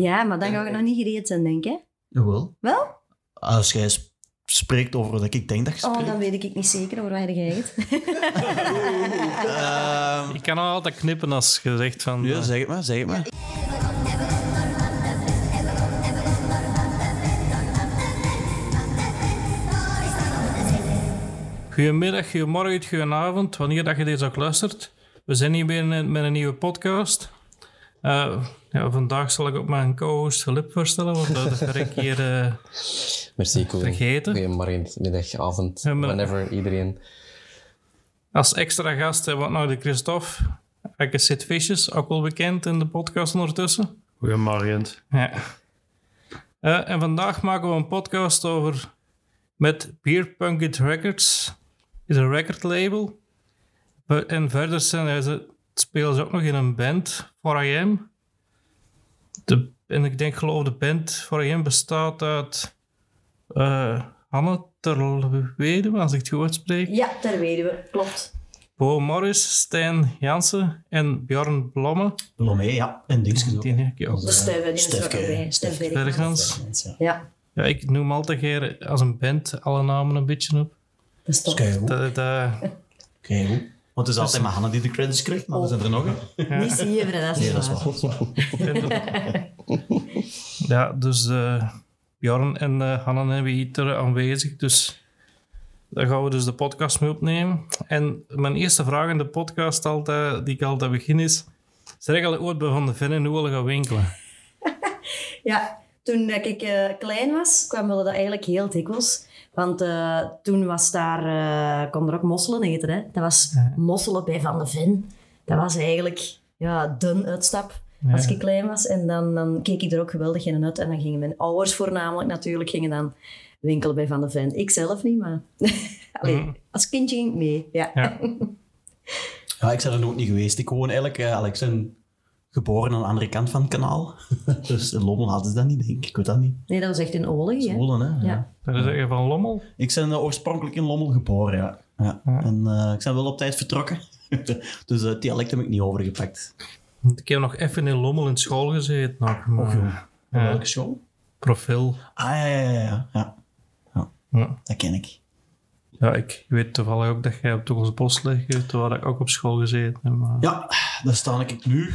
Ja, maar dan ga ik nog niet gereed zijn, denk ik. Jawel. Wel? Als jij sp- spreekt over wat ik denk dat je Oh, spreekt. dan weet ik niet zeker over waar jij het. Ehm, Ik kan al altijd knippen als je zegt van... ja, eh, zeg het maar, zeg het maar. Goedemiddag, goedemorgen, goedenavond, wanneer dat je deze ook luistert. We zijn hier weer met met een nieuwe podcast. Eh, ja, vandaag zal ik ook mijn co-host Filip voorstellen, want dat heb ik hier... eh, Merci. Vergeten. Goedemorgen, middag, avond, Ja, maar- whenever iedereen. als extra gast hebben we ook nog de Christophe, aka Sid Vicious, ook wel bekend in de podcast ondertussen. Goedemorgen. Ja. Eh, en vandaag maken we een podcast over met Beer Punkit Records. is een recordlabel. Ve- En verder zijn ze, spelen ze ook nog in een band, 4AM. De, en ik denk geloof de band 4AM bestaat uit eh Hanne Terwede, als ik het goed uitspreek. Ja, ter weduwe. Klopt. Bo Morris, Stijn Jansen en Bjorn Blomme. Lomé, ja. En dingetjes ook. De Stefke. Ja. Ja, ik noem altijd keer als een band alle namen een beetje op. dat is Dat toch. Dat. Want het is altijd maar Hanna die de credits krijgt, maar er zijn er nog een. niet zeven, dat is Nee, dat is waar. waar. ja, dus eh Bjorn en eh Hanna hebben hier aanwezig. Dus daar gaan we dus de podcast mee opnemen. En mijn eerste vraag in de podcast altijd, die ik altijd begin is... Zeg al ooit bij Van de Ven en hoe gaan winkelen? Ja, toen dat ik eh, klein was, kwamen we dat eigenlijk heel dikwijls. Want eh, toen was daar, eh kon er ook mosselen eten. Hè? Dat was mosselen bij Van de Ven. Dat was eigenlijk ja, de uitstap als ik klein was. En dan, dan keek ik er ook geweldig in uit. En dan gingen mijn ouders voornamelijk natuurlijk gingen dan winkelen bij Van de Ven. Ik zelf niet, maar Allee, als kindje ging ik mee. Ja. Ja. Ja, ik ben er nooit niet geweest. Ik woon eigenlijk... eh, Alex, geboren aan de andere kant van het kanaal. dus in Lommel hadden ze dat niet, denk ik. Ik weet dat niet. Nee, dat was echt in Olie. Hè? Zwolle, hè? Ja. Dat is echt van Lommel. Ik ben eh, oorspronkelijk in Lommel geboren, ja. ja. En eh, ik ben wel op tijd vertrokken. dus eh, het dialect heb ik niet overgepakt. Ik heb nog even in Lommel in school gezeten. Nog, maar. Op welke show? profiel. Ah, ja, ja, ja. ja. ja. ja. Ja. Dat ken ik. Ja, ik weet toevallig ook dat jij op Toegels Bos ligt, terwijl ik ook op school gezeten heb. Maar... Ja, daar sta ik nu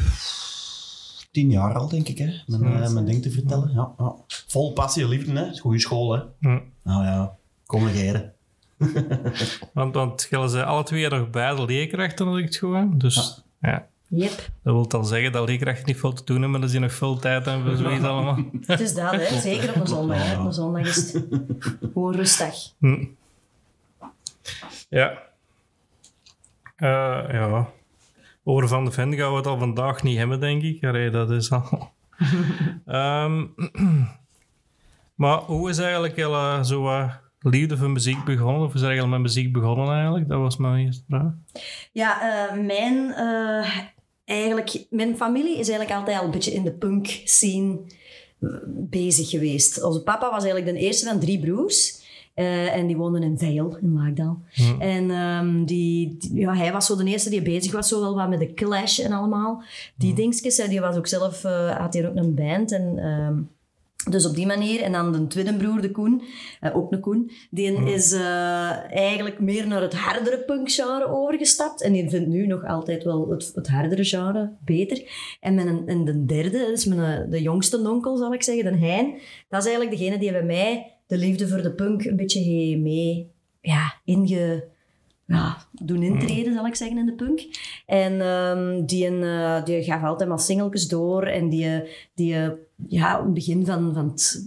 tien jaar al, denk ik, hè. Mijn, eh, mijn ding te vertellen. Ja, ja. Vol passie en liefde, hè. Goede school, hè. Ja. Nou ja, kom negeren. Want, want zijn alle twee nog beide leerkrachten, als ik het goed heb. Dus ja. Yep. dat wil dan zeggen dat leerkrachten niet veel te doen hebben, maar dat ze nog veel tijd hebben voor zoiets allemaal. Het is dat, hè. zeker op een zondag. Hè. Op een zondag is het gewoon rustig. Hm. Ja. Eh, ja. Over Van de Ven gaan we het al vandaag niet hebben, denk ik. Allee, dat is al... Ehm, maar hoe is eigenlijk jouw zo eh, liefde voor muziek begonnen? Of is er eigenlijk met muziek begonnen eigenlijk? Dat was mijn eerste vraag. Ja, eh, mijn, eh, eigenlijk, mijn familie is eigenlijk altijd al een beetje in de punk scene eh, bezig geweest. Onze papa was eigenlijk de eerste van drie broers. Eh, en die woonden in Veil, in Laagdaal. En ehm, die, die- ja, hij was zo de eerste die bezig was, zo wel wat met de Clash en allemaal. Die dingetjes, hè, die was ook zelf, eh, had hier ook een band. En, ehm, dus op die manier. En dan de tweede broer, de Koen, eh, ook een Koen, die is eh, eigenlijk meer naar het hardere punkgenre overgestapt. En die vindt nu nog altijd wel het, het hardere genre beter. En, mijn, en de derde, is mijn, de jongste onkel, zal ik zeggen, de Hein. Dat is eigenlijk degene die bij mij de liefde voor de punk een beetje mee ja, inge ja, doen intreden, zal ik zeggen, in de punk. En ehm, die, eh, die gaf altijd maar singeltjes door. En die, die eh, ja, op het begin van,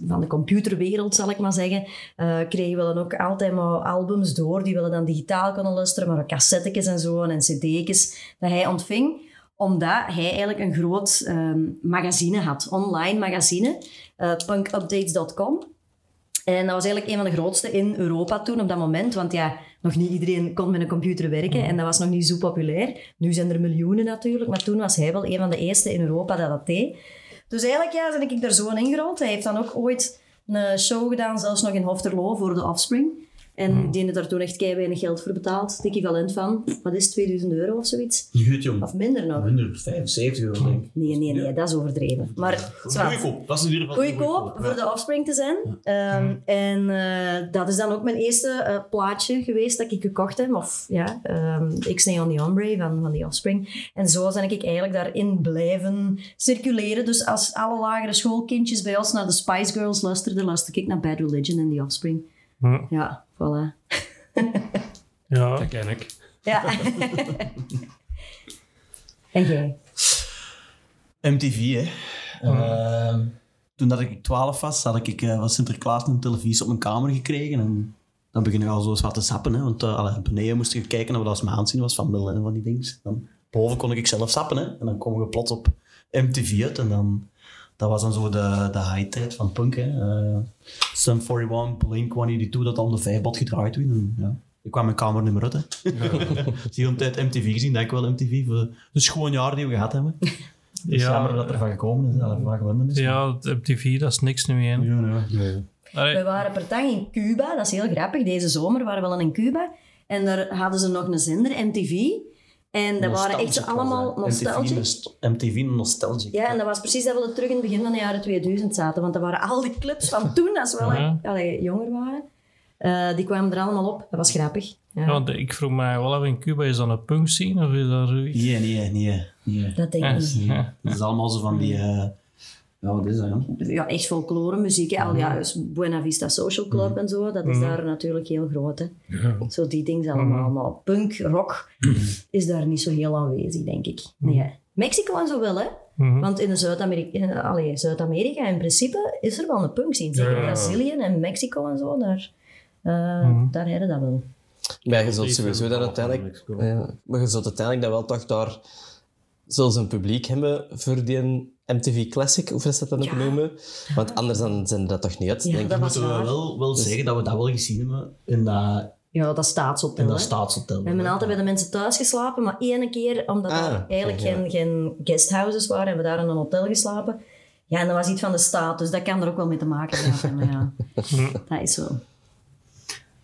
van, de computerwereld, zal ik maar zeggen, eh, kregen we dan ook altijd maar albums door. Die willen dan digitaal kunnen luisteren, maar ook cassettetjes en zo en cd'tjes dat hij ontving omdat hij eigenlijk een groot ehm, magazine had, online magazine, punkupdates.com. En dat was eigenlijk een van de grootste in Europa toen, op dat moment. Want ja, nog niet iedereen kon met een computer werken en dat was nog niet zo populair. Nu zijn er miljoenen natuurlijk, maar toen was hij wel een van de eerste in Europa dat dat deed. Dus eigenlijk ja, ben ik daar zo in ingerold. Hij heeft dan ook ooit een show gedaan, zelfs nog in Hofterlo voor de Offspring. En die heeft daar toen echt kei weinig geld voor betaald. Het equivalent van, wat is het, 2000 euro of zoiets? Jong. Of minder nog. 175 euro, denk ik. Nee, nee, nee, dat is overdreven. Maar. Goedkoop. Dat is in ieder geval Goedkoop voor de offspring te zijn. Ehm, en eh, dat is dan ook mijn eerste eh, plaatje geweest dat ik gekocht heb. Of ja, ehm X-Nay on the Ombre van, van die offspring. En zo ben ik eigenlijk daarin blijven circuleren. Dus als alle lagere schoolkindjes bij ons naar de Spice Girls luisterden, luisterde ik naar Bad Religion en die offspring. Ja, voilà. Ja. Dat ken ik. Ja. en jij? MTV, hè. Ehm, toen dat ik 12 was, had ik eh, van Sinterklaas een televisie op mijn kamer gekregen. En dan begin ik al zo eens wat te sappen. Hè, want uh, beneden moest je kijken naar wat als mijn aanzien was van Mill en van die dingen. Dan boven kon ik zelf sappen. Hè, en dan kom je plots op MTV uit. En dan, dat was dan zo de, de high-tijd van punk. Hè. Uh, Sum 41, Blink 182, dat al de vijfbad gedraaid werd. Ja. Ik kwam mijn kamer niet meer uit. Hè. Die hele tijd MTV gezien, denk ik wel MTV. Voor de schoon jaar die we gehad hebben. Het is Ja. jammer dat er van gekomen is, dat er van gewonnen is. Ja, MTV, dat is niks nu meer. Ja, ja. Allee, We waren per dag in Cuba, dat is heel grappig. Deze zomer waren we al in Cuba. En daar hadden ze nog een zender, MTV. En dat waren echt allemaal nostalgic. MTV, nost- MTV nostalgic. Ja, en dat was precies dat we terug in het begin van de jaren 2000 zaten. Want dat waren al die clubs van toen, als we wel Ja. allee, jonger waren. Eh, die kwamen er allemaal op. Dat was grappig. Ja, ja, want ik vroeg mij wel af, in Cuba is dat een punk scene of is dat zoiets? Nee, nee, nee. nee. Dat denk ik Ja. niet. Dat is allemaal zo van die... eh, ja, wat is dat, ja? Ja, echt folklore muziek. hè. Al, ja, dus Buena Vista Social Club en zo, dat is daar natuurlijk heel groot. Hè. Zo die dingen allemaal. Maar punk, rock is daar niet zo heel aanwezig, denk ik. Nee. Mexico en zo wel, hè. Want in de Zuid-Amerika, in, allee, Zuid-Amerika in principe is er wel een punk scene. Zeker Ja. Brazilië en Mexico en zo, daar, eh daar hebben dat wel. Maar je zult sowieso dan uiteindelijk... Ja, maar je zult uiteindelijk dan wel toch daar zelfs een publiek hebben voor die MTV Classic, of is dat dan ook Ja. noemen? Want anders dan zijn dat toch niet uit, Ja, denk ik. dat Moeten we wel, wel zeggen dat we dat wel gezien hebben in dat, Ja, dat staatshotel. in dat staatshotel. We hebben altijd bij de mensen thuis geslapen, maar één keer, omdat Ah, er eigenlijk ja. geen, geen guesthouses waren, hebben we daar in een hotel geslapen. Ja, en dat was iets van de staat, dus dat kan er ook wel mee te maken hebben. Maar ja, dat is zo.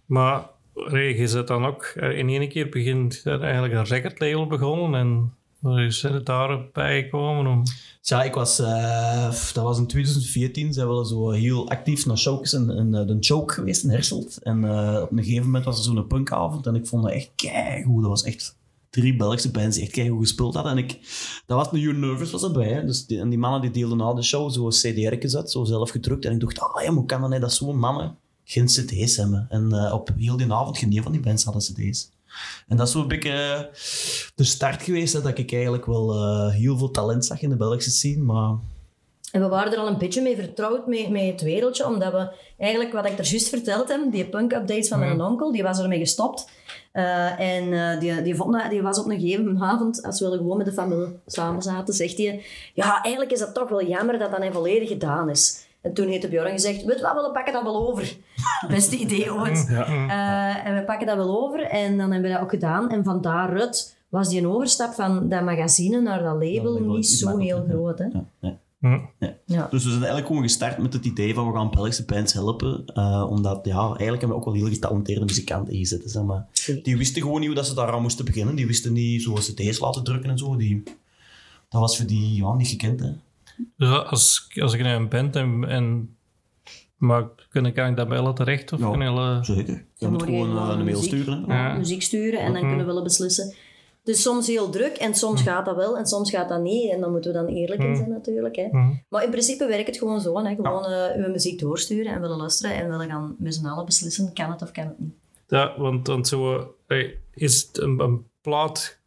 Maar allee, je zit dan ook, eh, in één keer begint er eigenlijk een recordlabel begonnen en is het daarbij gekomen om... Ja, ik was, eh, dat was in 2014, zijn we zo heel actief naar showjes en, en eh, de choke geweest in Herselt. En eh, op een gegeven moment was er zo'n punkavond en ik vond dat echt keigoed. Dat was echt drie Belgische bands die echt keigoed gespeeld hadden. En ik, dat was een You Nervous was erbij. Dus die, en die mannen die deelden na de show zo CDR'tjes uit, zo zelf gedrukt. En ik dacht, oh ja, hoe kan dat dat zo'n mannen geen cd's hebben? En op heel die avond, geen van die bands hadden cd's. En dat is zo'n beetje eh, de start geweest, hè, dat ik eigenlijk wel eh, heel veel talent zag in de Belgische scene, maar... En we waren er al een beetje mee vertrouwd met, met het wereldje, omdat we eigenlijk, wat ik er juist verteld heb, die punk-updates van mijn onkel, die was ermee gestopt. Eh, en die, die, vond die was op een gegeven avond, als we gewoon met de familie samen zaten, zegt hij, ja, eigenlijk is dat toch wel jammer dat dat volledig gedaan is. En toen heeft de Bjorn gezegd, weet wat, we pakken dat wel over. Beste idee ooit. Eh, en we pakken dat wel over en dan hebben we dat ook gedaan. En van daaruit was die een overstap van dat magazine naar dat label label niet zo heel groot. Hè? Ja, ja. Ja. Dus we zijn eigenlijk gewoon gestart met het idee van we gaan Belgische bands helpen. eh, omdat, ja, eigenlijk hebben we ook wel heel getalenteerde muzikanten ingezet. Zeg maar. Die wisten gewoon niet hoe dat ze daar aan moesten beginnen. Die wisten niet zoals cd's laten drukken en zo. Die, dat was voor die ja, niet gekend. Hè. Dus als, als ik naar een band en, en maar kunnen, kan ik dat bellen terecht? Of Ja. kan eh, Zeker. Je Dan moet gewoon eh, een mail muziek- sturen. Ja. muziek sturen en dan kunnen we wel beslissen. Dus soms heel druk en soms gaat dat wel en soms gaat dat niet. En dan moeten we dan eerlijk in zijn natuurlijk. Hè. Maar in principe werkt het gewoon zo. Hè. Gewoon eh, uw muziek doorsturen en willen luisteren en willen gaan met z'n allen beslissen, kan het of kan het niet. ja, want, want zo, is het een, een plaat,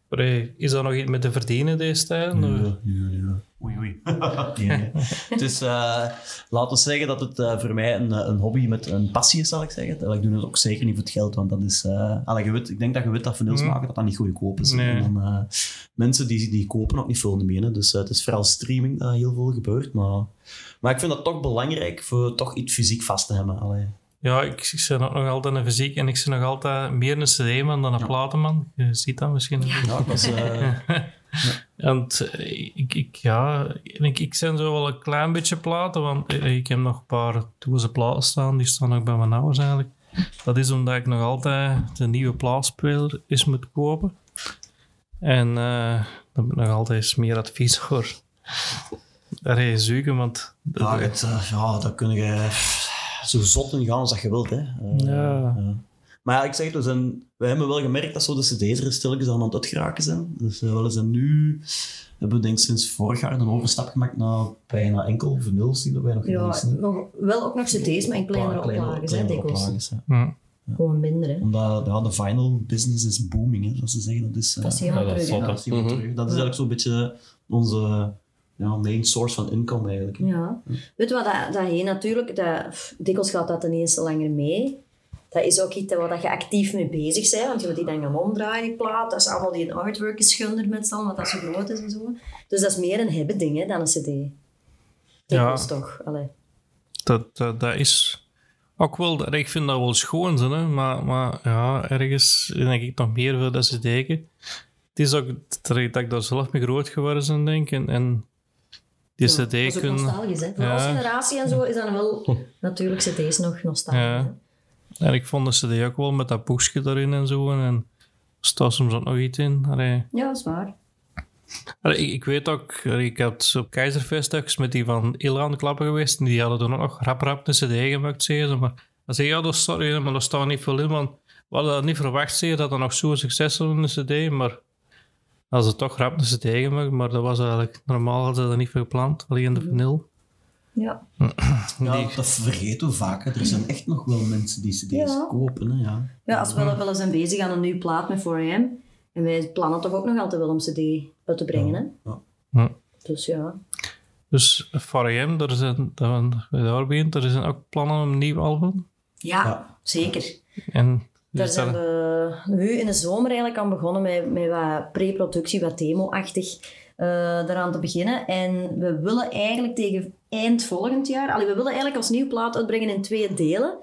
is dat nog iets met te verdienen deze tijd? Ja, ja, ja. Oei, oei. nee, nee. Dus eh, laten we zeggen dat het eh, voor mij een, een hobby met een passie is, zal ik zeggen. Ik doe het ook zeker niet voor het geld, want dat is... eh allee, je weet, ik denk dat je weet dat vinyls maken, dat dat niet goedkoop is. Nee. En dan, eh, mensen die, die kopen ook niet veel meer. hè. Dus eh, het is vooral streaming dat heel veel gebeurt. Maar, maar ik vind dat toch belangrijk voor toch iets fysiek vast te hebben. Allee. Ja, ik, ik ben ook nog altijd een fysiek en ik ben nog altijd meer een cd-man dan een platenman. Je ziet dat misschien. Ja, ik was... eh, Want eh, ik, ik, ja, ik, ik zijn zo wel een klein beetje platen, want eh, ik heb nog een paar toeze platen staan, die staan ook bij mijn ouders eigenlijk. Dat is omdat ik nog altijd de nieuwe plaatspeler is moet kopen. En eh daar heb ik nog altijd eens meer advies voor. Daar je zoeken, want... Ja, het, eh, ja, daar kun je zo zot in gaan als dat je wilt. Hè. Eh, Ja. Maar ja, ik zeg het, we, zijn, we hebben wel gemerkt dat zo de cd's er stilletjes aan het uitgeraken zijn. Dus uh, wel eens en nu hebben we denk ik sinds vorig jaar een overstap gemaakt naar bijna enkel vinyls die wij nog Ja, nog, wel ook nog cd's, maar in kleinere paar oplages, hè, kleinere dikwijls. Hm. Gewoon minder, hè. Omdat ja, de vinyl business is booming, hè, zoals ze zeggen. Dat is, eh, Dat is helemaal Ja, dat is terug, ja, dat is helemaal terug. Dat is eigenlijk zo'n beetje onze ja, main source van income eigenlijk. hè. Ja. Weet je wat, dat, dat heen natuurlijk, dat, pff, dikwijls gaat dat ten eerste langer mee. Dat is ook iets waar dat je actief mee bezig bent, want je moet die dan gaan omdraaien, die plaat. Dat is allemaal die artwork is met z'n wat dat zo groot is en zo. Dus dat is meer een hebben ding hè, dan een cd. Dikwijls toch. Allee. Dat, dat, dat is ook wel... Ik vind dat wel schoon, hè, maar, maar ja, ergens denk ik nog meer voor dat ze denken. Het is ook dat ik dat daar zelf mee groot geworden ben, denk ik. En, en die Ja, dat cd is ook kunnen... nostalgisch, hè. Voor Ja. onze generatie en zo is dat wel natuurlijk cd's nog nostalgisch. Ja. En ik vond de cd ook wel met dat boekje erin en zo. En staat soms ook nog iets in. Allee. Ja, dat is waar. Allee, ik, ik weet ook, ik had op Keizerfest met die van Ilan klappen geweest. En die hadden toen ook nog rap rap een cd gemaakt, zeggen ze. Maar dan zei ja, dat sorry, maar daar staat niet veel in. Want we hadden dat niet verwacht, zeggen, dat er nog zo'n succes was in de cd. Maar als ze toch rap een cd gemaakt, maar dat was eigenlijk normaal, hadden ze dat niet gepland. Alleen de vinyl. Ja. Ja, dat vergeten we vaak. hè. Er zijn echt nog wel mensen die cd's Ja. kopen. Hè, ja. Ja, als we wel eens zijn bezig aan een nieuwe plaat met 4AM. En wij plannen toch ook nog altijd wel om cd uit te brengen, hè. Ja. Dus ja. Dus voor AM, daar zijn, daar begint, er zijn ook plannen om een nieuw album. Ja, Ja. zeker. En Daar zijn we nu in de zomer eigenlijk aan begonnen met, met wat pre-productie, wat demo-achtig eh daaraan te beginnen. En we willen eigenlijk tegen eind volgend jaar... Allee, we willen eigenlijk ons nieuwe plaat uitbrengen in twee delen.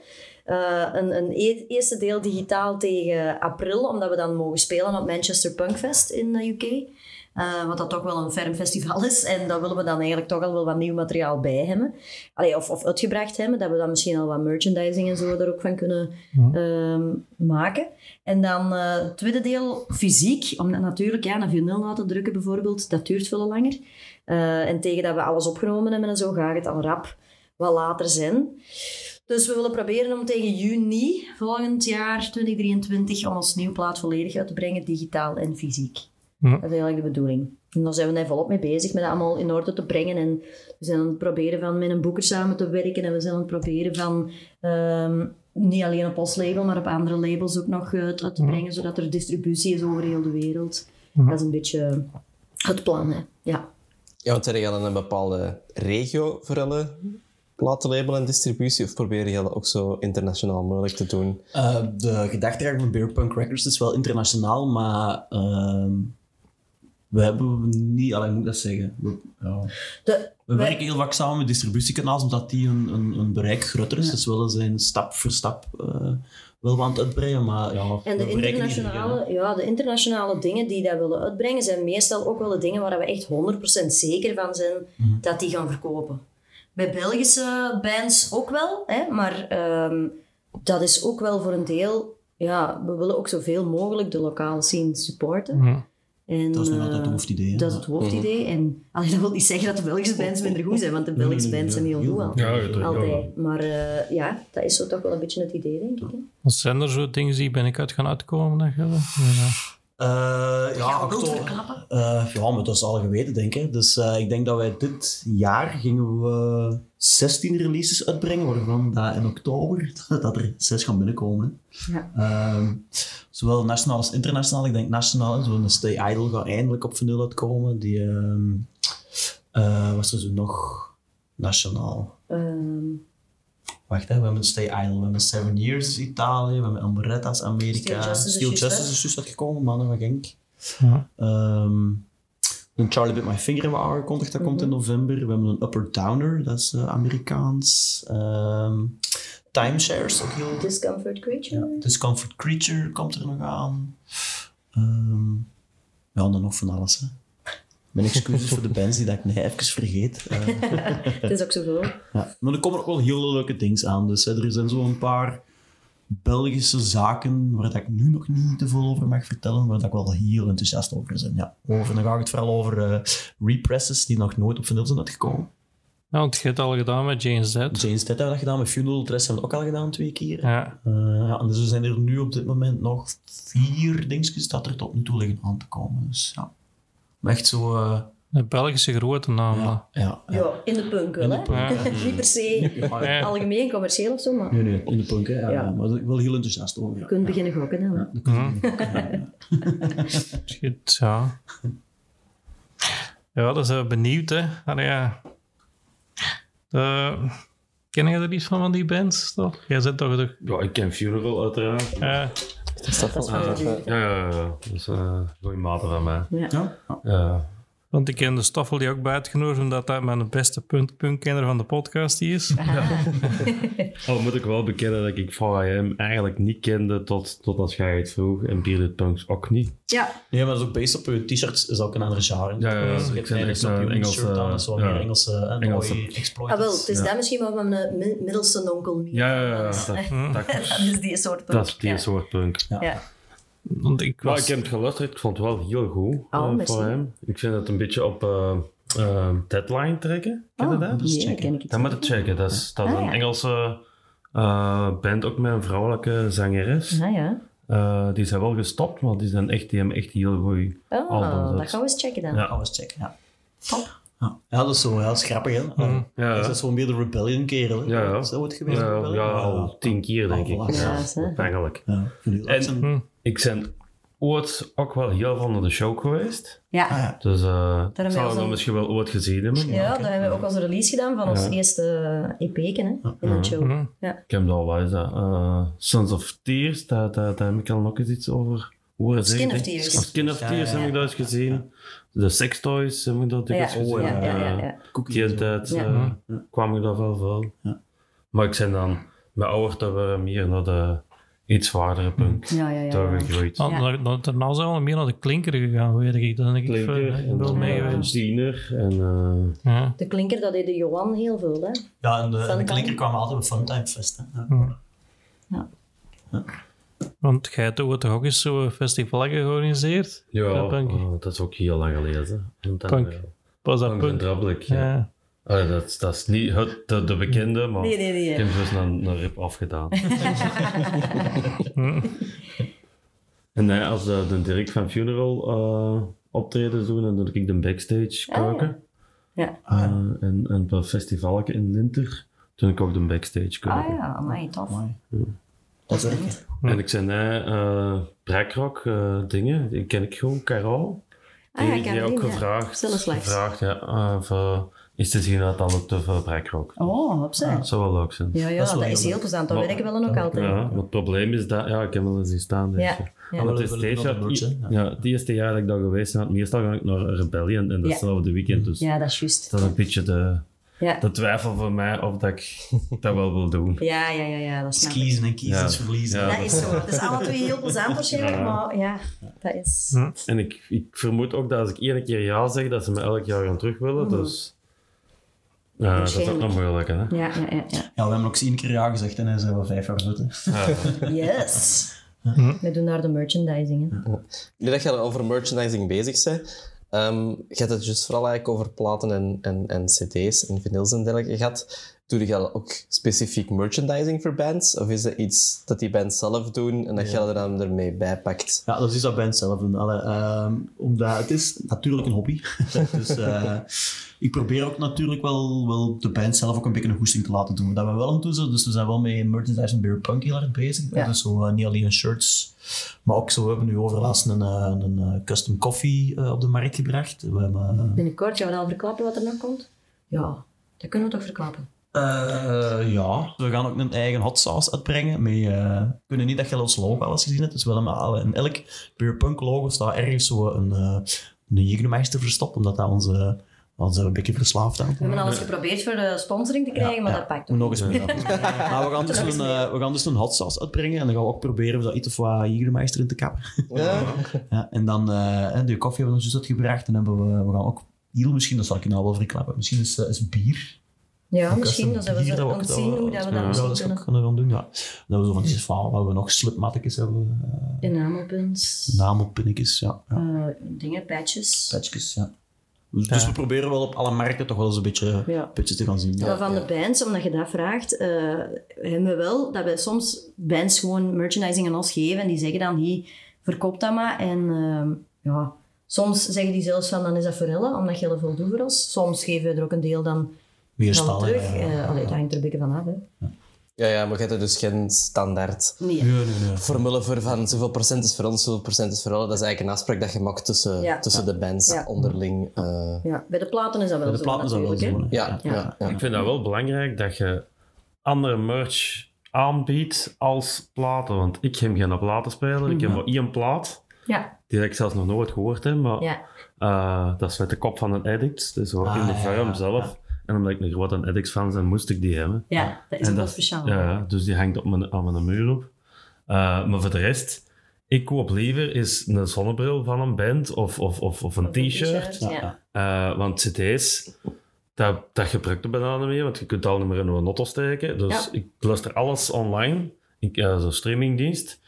Eh, een, een e- eerste deel digitaal tegen april, omdat we dan mogen spelen op Manchester Punkfest in de UK. Eh, wat dat toch wel een ferm festival is. En daar willen we dan eigenlijk toch al wel wat nieuw materiaal bij hebben. Allee, of, of uitgebracht hebben, dat we dan misschien al wat merchandising en zo er ook van kunnen ehm, maken. En dan eh, het tweede deel fysiek, om dat natuurlijk ja, een vinyl na te drukken bijvoorbeeld, dat duurt veel langer. Eh, en tegen dat we alles opgenomen hebben en zo, gaat het al rap wat later zijn. Dus we willen proberen om tegen juni volgend jaar, 2023, om ons nieuwe plaat volledig uit te brengen, digitaal en fysiek. Ja. Dat is eigenlijk de bedoeling. En daar zijn we daar volop mee bezig, met dat allemaal in orde te brengen. En we zijn aan het proberen van met een boeker samen te werken. En we zijn aan het proberen van ehm, niet alleen op ons label, maar op andere labels ook nog uit, uit te brengen, zodat er distributie is over heel de wereld. Dat is een beetje het plan, hè. Ja. Ja, want heb je dan een bepaalde regio voor alle platenlabel en distributie? Of probeer je dat ook zo internationaal mogelijk te doen? Uh, de gedachtegang van Beerpunk Records is wel internationaal, maar uh, we hebben niet, alleen moet ik dat zeggen. We, ja. De, we wij, werken heel vaak samen met distributiekanaals, omdat die een, een, een bereik groter is. Ja. Dus willen zijn stap voor stap uh, wel aan het uitbreiden, maar ja. En de internationale, ja, de internationale dingen die dat willen uitbrengen, zijn meestal ook wel de dingen waar we echt 100% zeker van zijn mm. dat die gaan verkopen. Bij Belgische bands ook wel, hè, maar um, dat is ook wel voor een deel. Ja, we willen ook zoveel mogelijk de lokale scene supporten. Mm. En, dat is nu altijd het hoofdidee. Hè? Dat is het hoofdidee. Mm -hmm. En allee, dat wil niet zeggen dat de Belgische bands minder goed zijn, want de Belgische nee, nee, bands zijn heel goed al. Ja, ja, altijd. Maar uh, ja, dat is zo toch wel een beetje het idee, denk ik. Hè? Wat zijn er zo dingen die ben ik uit gaan uitkomen? Dat je, ja. Uh, ja, oktober. Uh, ja, maar dat is al geweten, denk ik. Dus uh, ik denk dat wij dit jaar gingen we 16 releases uitbrengen, waarvan dat in oktober dat er 6 gaan binnenkomen. Ja. Ehm, zowel nationaal als internationaal. Ik denk nationaal, zo'n Stay Idle gaat eindelijk op vinyl uitkomen. Die um, was er zo nog nationaal. Um. Wacht, hè, we hebben Stay Idle, we hebben Seven Years Italië, we hebben Amberetta's Amerika. Steel Justice, Steel is, Justice is juist uitgekomen, mannen van Genk. Ja. Um, een Charlie Bit My Finger hebben we aangekondigd, dat mm -hmm. komt in november. We hebben een Upper Downer, dat is uh, Amerikaans. Um, timeshares, ook heel... Discomfort Creature. Ja, Discomfort Creature komt er nog aan. Um, ja, en dan nog van alles, hè. Mijn excuses voor de bands die dat ik nee, even vergeet. Uh, het is ook zoveel. Ja. Maar er komen ook wel heel leuke dingen aan. Dus hè, er zijn zo een paar Belgische zaken waar dat ik nu nog niet te veel over mag vertellen, waar dat ik wel heel enthousiast over ben. Ja. Over, dan ga ik het vooral over eh, represses die nog nooit op vinyl zijn uitgekomen. Ja, want je hebt het al gedaan met James Dead. James Dead hebben we dat gedaan, met Funeral Dress hebben we ook al gedaan twee keer. Ja. Eh, ja, en dus er zijn er nu op dit moment nog vier dingetjes dat er tot nu toe liggen aan te komen. Dus ja, Maar echt zo... eh, De Belgische grote namen. ja, ja, ja. Ja, in de punk wel, In de hè? punk. Niet per se algemeen commercieel of zo, maar Nee, nee, in de punk, hè. Ja, Ja. Maar wel heel enthousiast over. je Ja. kunt beginnen gokken. Hè? Ja, dat. Shit, ja. Ja, dan zijn we benieuwd, hè. Allee, ja. Uh, ken je er iets van, van die bands, toch? Jij zit toch... toch Ja, ik ken Funeral uiteraard. ja. Dat is wel Ja, ja, ja, ja. Dat is uh, goede maten van mij. Ja. Ja. Want ik ken de Stoffel die ook bij uitgenodigd, omdat dat mijn beste punt punkkenner van de podcast die is. Al moet ik wel bekennen dat ik Am eigenlijk niet kende tot, tot als jij het vroeg. En Bearded Punks ook niet. ja, Nee, maar dat is ook based op je t-shirts, is ook een andere genre. Ja, ja, ja. Dus Ik vind eigenlijk echt zo'n een Unix Engelse, shirt aan, ja. meer Engelse, eh, Engelse- ah, wel, het is Ja. dat misschien wel van mijn mi- middelste onkel. Ja, ja, ja. Dat, dat, Dat is die soort punk. dat is die ja. soort punk. Ja. Want ik Maar was... ik heb het geluisterd, ik vond het wel heel goed. Oh. Far I Am. Ik vind het een beetje op eh, eh, Deadline trekken. Ken je Oh, dat? checken. dat ken ik Dat moet je checken. Dat is, dat is Ah, een ja. Engelse eh, band, ook met een vrouwelijke zangeres. Ah ja. Eh, die zijn wel gestopt, maar die, zijn echt, die hebben echt heel goed. Oh, Albums, dat dat- gaan we eens checken dan. Ja. Gaan we eens checken, ja. Ja, ja dat is zo, ja, dat is grappig, hè. Mhm. Ja, Dat is zo meer de rebellion kerel, hè. Ja, ja. Is dat wat geweest? Ja, ja, al tien keer denk Oh, ik. Ja, eigenlijk. Ja, ik En-. Ik ben ooit ook wel heel van naar de show geweest. Ja. Ah, ja. Dus eh we ik al zo'n- misschien wel ooit gezien hebben. maar Ja, daar hebben we ook als release gedaan van ons eerste EP'ken hè, in een show. Mhm. Ja. Ik heb daar wel eens dat. eh, Sons of Tears, daar, daar, daar heb ik al nog eens iets over horen Skin of Tears. Skin of Tears heb ik dat eens gezien. De Sex Toys heb ik dat Ja, dikwijls gezien. ja, ja, ja, Eh, Die tijd Ja. eh, kwam ik daar wel veel. Ja. Maar ik ben dan met ouder te worden meer naar de iets zwaardere punk Ja, ja, ja. daar ja. gegroeid. Ja. nou, nou, daarna zijn we meer naar de klinker gegaan, weet ik. Dan denk ik Klinker van, en wel mee en geweest. Tiener en eh, Ja. De klinker, dat deed de Johan heel veel, hè. Ja, en de, en de klinker kwam altijd op Funtime Fest, hè. Ja. Want jij hebt ook toch ook eens zo'n festival georganiseerd? ja, oh, dat is ook heel lang geleden. Punk. eh, Was dat Punk en punt? Ja. Ja. Ah, dat, is- dat is niet het, de, de bekende, maar Nee, nee, nee. ik heb dus een, een rip afgedaan. en nee, als de, de Dirk van Funeral eh optredens doen, dan doe ik de backstage Ah, ja. koken. Ja. Eh, en, een festival in Linter doe ik ook de backstage koken. Ah ja, amai, tof. Dat is echt... En ik zei nee, uh, Brekrock eh, dingen, die ken ik gewoon, Carol. Die, Ah ja, die Caroline, ook ja. gevraagd, gevraagd ja, eh, eh, is te zien dat dan ook te veel Brekrock. Oh, opzij. Dat zou wel leuk zijn. Ja, ja, Dat is dat wel is heel plezant. Dat Maar- werken we dan ook altijd. Ja, maar het probleem is dat... Ja, ik heb wel eens zien staan. Ja, ja. ja. Want het is Wel- wel- steeds... wel Ja, de het eerste jaar dat ik daar geweest ben, meestal ga ik naar Rebellion en datzelfde weekend. Dus Ja, dat is juist. dat is een beetje de, Ja. de twijfel voor mij of dat ik dat wel wil doen. Ja, ja, ja, ja, dat snap ik. Kiezen en kiezen Ja. is verliezen. Ja. Dat is zo. Het is alle twee heel plezant waarschijnlijk, maar ja, dat is... En ik, ik vermoed ook dat als ik één keer ja zeg, dat ze me elk jaar gaan terug willen. Dus ja, dat is ook nog moeilijk, hè. Ja, ja, ja, ja. Ja, we hebben ook één keer ja gezegd en dan zijn we vijf jaar zitten. Ja. Yes. We doen daar de merchandising. Hè. Nu dat je over merchandising bezig bent, ehm je hebt het juist vooral eigenlijk over platen en, en, en cd's en vinyls en dergelijke gehad. Doe je ook specifiek merchandising voor bands? Of is dat iets dat die bands zelf doen en dat je er dan ermee bijpakt? Ja, dat is dat band zelf doen. Allee, ehm, omdat het is natuurlijk een hobby. dus eh, ik probeer ook natuurlijk wel, wel de band zelf ook een beetje een goesting te laten doen. Dat we wel aan het doen zijn. Dus we zijn wel met merchandise en beer punk heel erg bezig. Ja. Dus zo, eh, niet alleen shirts, maar ook zo we hebben nu overlaatst een, eh, een, custom coffee op de markt gebracht. We hebben, Binnenkort gaan we al verklappen wat er nog komt. Ja, dat kunnen we toch verklappen. Eh, ja, we gaan ook een eigen hot sauce uitbrengen. Met, eh, we kunnen niet dat je ons logo al eens gezien hebt. Dus we hebben al in elk Beerpunk logo staat ergens zo een, uh, een Jägermeister verstopt, omdat dat onze, onze een beetje verslaafd aan. We hebben alles geprobeerd voor de sponsoring te krijgen, maar dat pakt ook nog eens meer. maar we gaan, dus een, we gaan dus een hot sauce uitbrengen en dan gaan we ook proberen of dat iets of wat Jägermeister in te kappen. Ja. ja, en dan eh, de koffie hebben we dus uitgebracht en hebben we, we gaan ook heel misschien, dat zal ik je nou wel verklappen, misschien is, is bier. Ja, misschien. Dan zijn we zo dat aan het dat zien hoe dat we dat dat kunnen. kunnen gaan doen, ja. Dat we zo van die van, wat we nog slipmattekjes hebben, uh, Enamelpins, namelpinnetjes, ja. ja. eh, dingen, patches. Patchjes, ja. Dus, dus we proberen wel op alle markten toch wel eens een beetje Ja. patches te gaan zien. Maar Ja. van de bands, omdat je dat vraagt, eh, hebben we wel dat we soms bands gewoon merchandising aan ons geven en die zeggen dan, hier, verkoop dat maar. En ehm, ja, soms zeggen die zelfs van, dan is dat voor Ellen, omdat je veel doet voor ons. Soms geven we er ook een deel dan Meer van stallen, terug. ja, ja, Eh, allee, dat hangt er een beetje van af. Hè. Ja, ja, maar je hebt er dus geen standaard Nee. Nee, nee, nee. formule voor van zoveel procent is voor ons, zoveel procent is voor alle. Dat is eigenlijk een afspraak dat je maakt tussen, Ja. tussen de bands Ja. onderling. eh, Ja, bij de platen is dat wel Bij de zo platen is dat wel zo. ja, ja. Ja. ja, Ik vind dat wel belangrijk dat je andere merch aanbiedt als platen. Want ik heb geen platenspeler, ik heb maar één plaat. Ja, Die ik zelfs nog nooit gehoord heb, maar ja. eh, dat is met de kop van een addict. Dus zo Ah, in de ja, vorm ja, zelf. En omdat ik een grote addict fan ben, moest ik die hebben. ja, dat is En wel dat- speciaal. Ja, dus die hangt op mijn, aan mijn muur op. Eh, maar voor de rest, ik koop liever is een zonnebril van een band of, of, of, of een t-shirt. Ja. Eh, want cd's, dat, dat gebruikt de bijna niet meer, want je kunt al niet meer in een auto steken. Dus Ja. ik luister alles online, ik, uh, zo'n streamingdienst.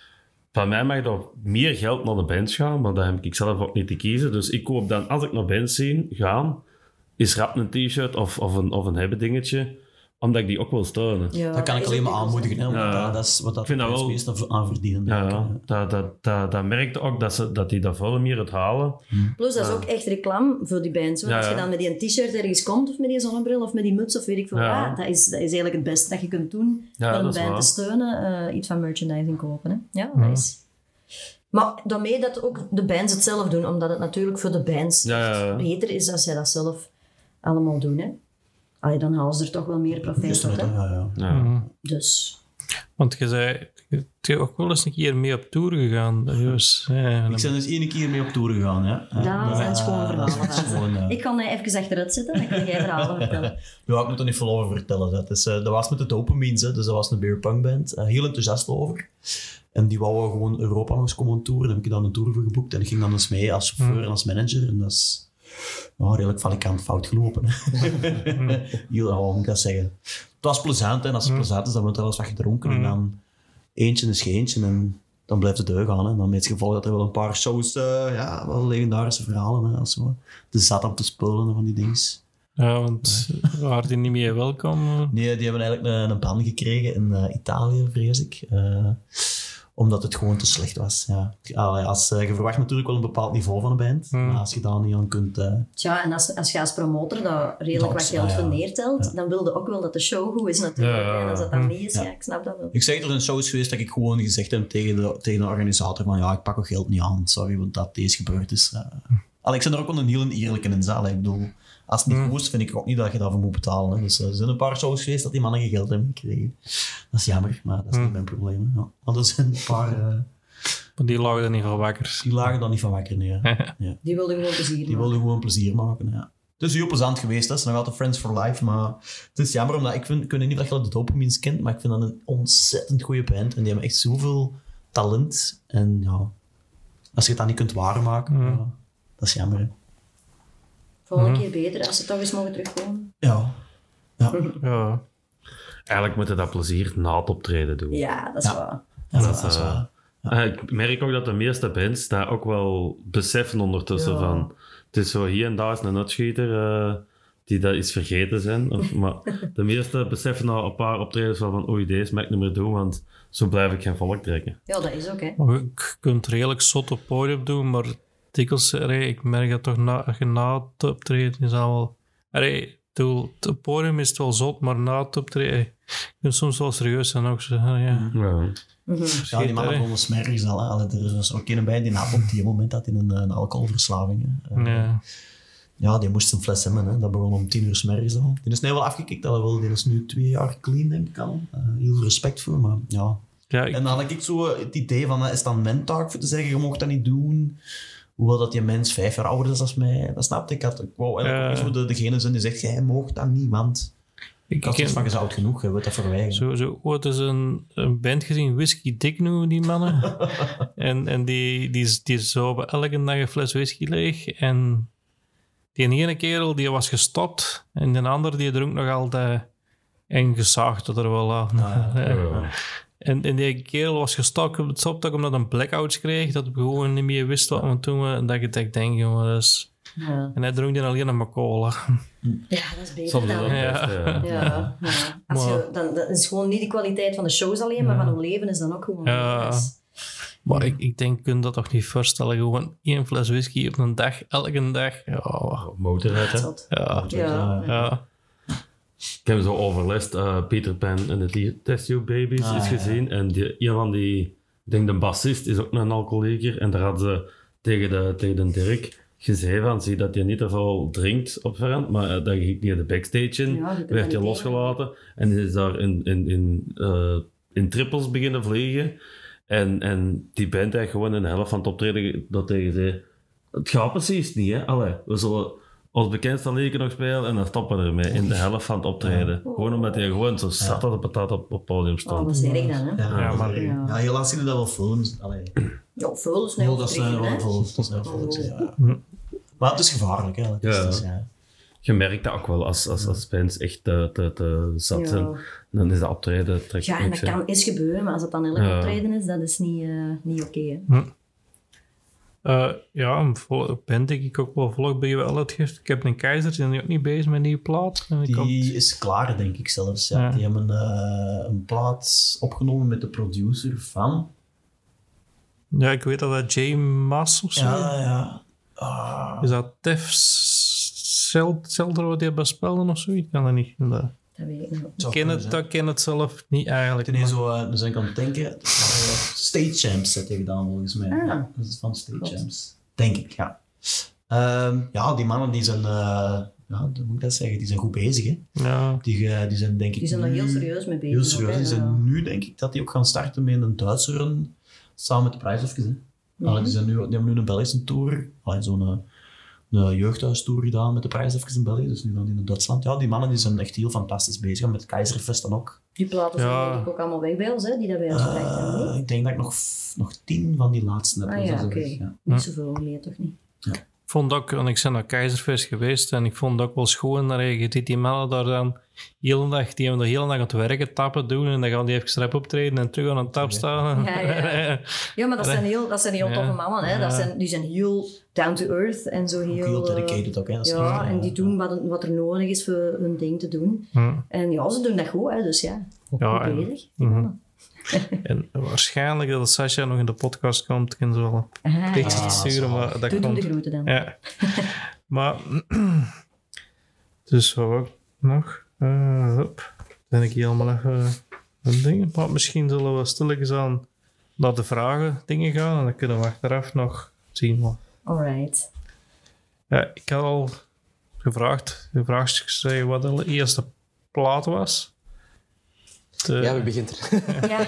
Van mij mag er meer geld naar de bands gaan, maar dat heb ik zelf ook niet te kiezen. Dus ik koop dan, als ik naar bands zie gaan, is rap een t-shirt of, of een, of een hebben dingetje, omdat ik die ook wil steunen. Ja, Dat kan ik alleen maar aanmoedigen, hè, Ja. dat, dat is wat dat Ik vind dat wel- meest aan verdienen. Ja, dat, dat, dat, dat merkte ook dat, ze, dat die dat veel meer het halen. Plus, dat is ook echt reclame voor die bands. Want Ja, als je dan met die t-shirt ergens komt, of met die zonnebril, of met die muts, of weet ik veel Ja. wat, dat is, dat is eigenlijk het beste dat je kunt doen Ja, om een band waar. te steunen. eh, iets van merchandising kopen. Hè? Ja, dat is... Maar daarmee dat ook de bands het zelf doen, omdat het natuurlijk voor de bands Ja, ja, ja. beter is als zij dat zelf allemaal doen. Hè? Allee, dan halen ze er toch wel meer profijt uit. ja, ja. Ja. Dus Want je zei, je bent ook wel eens een keer mee op tour gegaan. Dus, ja, Ik ben dus één keer mee op tour gegaan. Hè. daar zijn schone verhalen dat is van. gewoon, ik kan mij even achteruit zetten, dan kan jij verhalen vertellen. Ja, ik moet er niet veel over vertellen. Dat, is, eh, dat was met de Dopamines, hè. dus dat was een beer punk band. Eh, heel enthousiast over. En die wou gewoon Europa nog eens komen toeren. Daar heb ik dan een tour voor geboekt. En ik ging dan eens mee als chauffeur en als manager. En dat is ja, redelijk valikant fout gelopen. ja, hoe moet ik dat zeggen? Het was plezant. En als het plezant is, dan wordt er wel eens wat gedronken. En dan eentje is geentje. En dan blijft het deug aan. Hè. Dan met het gevolg dat er wel een paar shows, eh, ja, wel legendarische verhalen. Hè, als zo. De zat om te spullen en van die dingen. ja, want waren die niet meer welkom? Nee, die hebben eigenlijk een, een ban gekregen in eh, Italië, vrees ik. Eh, omdat het gewoon te slecht was. Ja. Allee, als, eh, je verwacht natuurlijk wel een bepaald niveau van een band. Maar als je daar niet aan kunt... eh, Tja, en als, als je als promotor daar redelijk Dat, wat geld ja, ja. voor neertelt, dan wilde ook wel dat de show goed is natuurlijk. Ja, ja, ja. En als dat dan niet is, ja. Ja. ik snap dat wel. ik zeg, er zijn shows geweest dat ik gewoon gezegd heb tegen de, tegen de organisator van ja, ik pak ook geld niet aan. Sorry, want dat deze gebeurd is. Uh, Allee, ik ben er ook wel een heel eerlijke in zaal. Ik bedoel, als het niet goed is, vind ik ook niet dat je daarvoor moet betalen. Hè. Dus eh, er zijn een paar shows geweest dat die mannen geen geld hebben gekregen. Dat is jammer, maar dat is niet mijn probleem. hè. Ja. Want er zijn een paar... eh, Maar die lagen er niet van wakker. die lagen dan niet van wakker, nee. Ja. Die wilde gewoon plezier Die maken. wilden gewoon plezier maken. Ja. Het is heel plezant geweest. Het is nog altijd Friends for Life. Maar het is jammer, omdat ik, vind, ik weet niet of je de Dopamines kent, maar ik vind dat een ontzettend goede band. En die hebben echt zoveel talent. En ja, als je het dan niet kunt waarmaken, ja, dat is jammer. Hè. Volgende keer beter, als ze toch eens mogen terugkomen. Ja. Ja. Eigenlijk moeten dat plezier na het optreden doen. Ja, dat is Ja. waar. Ja, Dat dat is eh, waar. eh, ik merk ook dat de meeste bands dat ook wel beseffen ondertussen Ja. van... Het is zo hier en daar is een nutschieter eh, die dat iets vergeten zijn. Of, maar de meeste beseffen na een paar optredens wel van oei, deze mag ik niet meer doen, want zo blijf ik geen volk trekken. Ja, dat is ook, hè. Je kunt redelijk zot op podium doen, maar allee, ik merk dat toch na, als je na het optreden is al... Allee, ik bedoel, het podium is het wel zot, maar na het optreden... Je kunt soms wel serieus zijn ook. Zo, ja. Ja. Ja, die mannen vonden smerries al. hè. Allee, Er was ook een bij die na op die moment dat in een, een alcoholverslaving. hè. Eh, Ja. Ja, die moest een fles hebben. Hè. Dat begon om tien uur smiddags al. Die is nu wel afgekikt. Dat wel. Die is nu twee jaar clean, denk ik al. Eh, heel veel respect voor, maar ja. Ja, ik, En dan had ik zo het idee van, eh, is dat mijn taak voor te zeggen, je mocht dat niet doen. Hoewel dat die mens vijf jaar ouder is dan mij. Dat snapte ik. Had, ik wou eigenlijk Ja. ook niet zo de, degene zijn die zegt, jij mocht dat niet, want ik, had zoiets van, je het genoeg, je wilt dat verwijgen. zo, zo ooit eens een, een band gezien, Whisky Dick noemen die mannen. en en die, die, die zouden elke dag een fles whisky leeg. En die ene kerel die was gestopt en de andere die dronk nog altijd En gezaagd dat er wel aan. Ja. En, en die kerel was gestopt op het stoptak omdat hij een blackouts kreeg. Dat we gewoon niet meer wist wat we toen we. Dat denk, jongen, dat is... Ja. En hij dronk dan alleen nog maar cola. ja, dat is beter dan. dat Ja. best, ja. Als je, dan, dat is gewoon niet de kwaliteit van de shows alleen, maar van hun leven is dan ook gewoon Ja. Maar ik, ik denk, kun je dat toch niet voorstellen? Gewoon één fles whisky op een dag, elke dag. Ja. Zot. ja, Ja. Ik heb zo overlast uh, Peter Pan en de Test Tube Babies Ah, is ja. gezien. En die, een van die, ik denk de bassist, is ook een alcoholieker. En daar hadden ze tegen de, tegen de Dirk gezegd van, zie dat je niet te veel drinkt op verand, maar uh, dat ging niet de backstage in. Ja, je werd je losgelaten en is daar in, in, in, uh, in trippels beginnen vliegen. En, en die band heeft gewoon in de helft van het optreden dat tegen zei, het gaat precies niet, hè. Allee, we zullen ons bekendste liedje nog spelen en dan stoppen we ermee in de helft van het optreden. Gewoon omdat hij gewoon zo zat als een patat op op het podium Oh, stond. dat is erg dan, hè? Ja, Ja, maar- Ja. ja, helaas zien we dat wel films. Allee, Ja, is snel dat zijn wel. Dat zijn wel veel, ja. Maar het is gevaarlijk, hè. Ja. dus, ja. Je merkt dat ook wel als, als, als bands echt te, te, te zat Ja. zijn. Dan is dat optreden trekt Ja, en dat kan eens gebeuren, maar als het dan elk Ja. optreden is, dat is niet, eh, niet oké? Eh, ja, een band die ik ook wel volg bij je wel uitgeeft. Ik heb een keizer, die zijn ook niet bezig met een nieuwe plaat. Die komt- Die is klaar, denk ik zelfs. Ja. Ja. Die hebben eh, een plaat opgenomen met de producer van... Ja, ik weet dat dat Jay Maas of zo. Ja, ja. Ah, Is dat Tef Zelder wat die hebben spelen of zoiets? Ik kan dat niet. Dat, Dat weet ik niet. ik ken het, dat ken het zelf niet eigenlijk. Zo, uh, dus ik aan het denken, dat is wel, eh, State Champs had hij gedaan volgens mij. Ah. Ja, dat is van State Klopt. Champs. Denk ik, ja. Ehm, ja, die mannen die zijn, eh, ja, hoe moet ik dat zeggen, die zijn goed bezig. Hè. Ja, Die, eh, die zijn denk ik Die zijn er nu- heel serieus mee bezig. Heel ook, serieus. hè, Die ja. zijn nu denk ik dat die ook gaan starten met een Duitse run samen met de. Allee, Mhm. die, zijn nu, die hebben nu een Belgische tour, zo'n eh, een jeugdhuistour gedaan met de prijshoofjes in België, dus nu gaan die naar Duitsland. Ja, die mannen die zijn echt heel fantastisch bezig, met Keizerfest dan ook. Die platen zijn Ja. denk ik ook allemaal weg bij ons, hè, die dat bij ons gebracht hebben. Ik denk dat ik nog, nog tien van die laatste heb. Ah ja, oké. ja. Niet zoveel meer, toch niet? ik vond ook, want ik ben naar Keizerfest geweest en ik vond het ook wel schoon dat je ziet die mannen daar dan hele dag, die hebben de hele dag aan het werken, tappen doen en dan gaan die even rap optreden en terug aan een tap staan. Ja, ja. Ja, maar dat zijn heel, dat zijn heel Ja. toffe mannen. Hè. Dat zijn, die zijn heel down to earth en zo Ook heel... heel eh, dedicated ook. Hè. Dat is ja, en die doen wat, wat er nodig is voor hun ding te doen. En ja, ze doen dat goed, hè, dus ja. Ja, goed en- bezig. Mhm. En waarschijnlijk dat Sascha nog in de podcast komt, kan ze wel een Ah, ja, sturen, zo. maar dat Doe komt. de groeten dan. Ja. maar, dus wat ik nog? Eh hup. Dan ben ik hier allemaal even een ding. Maar misschien zullen we stilletjes aan naar de vragen dingen gaan en dan kunnen we achteraf nog zien. wat- Alright. Ja, ik had al gevraagd, geschreven wat de eerste plaat was. De- Ja, wie begint er? Ja,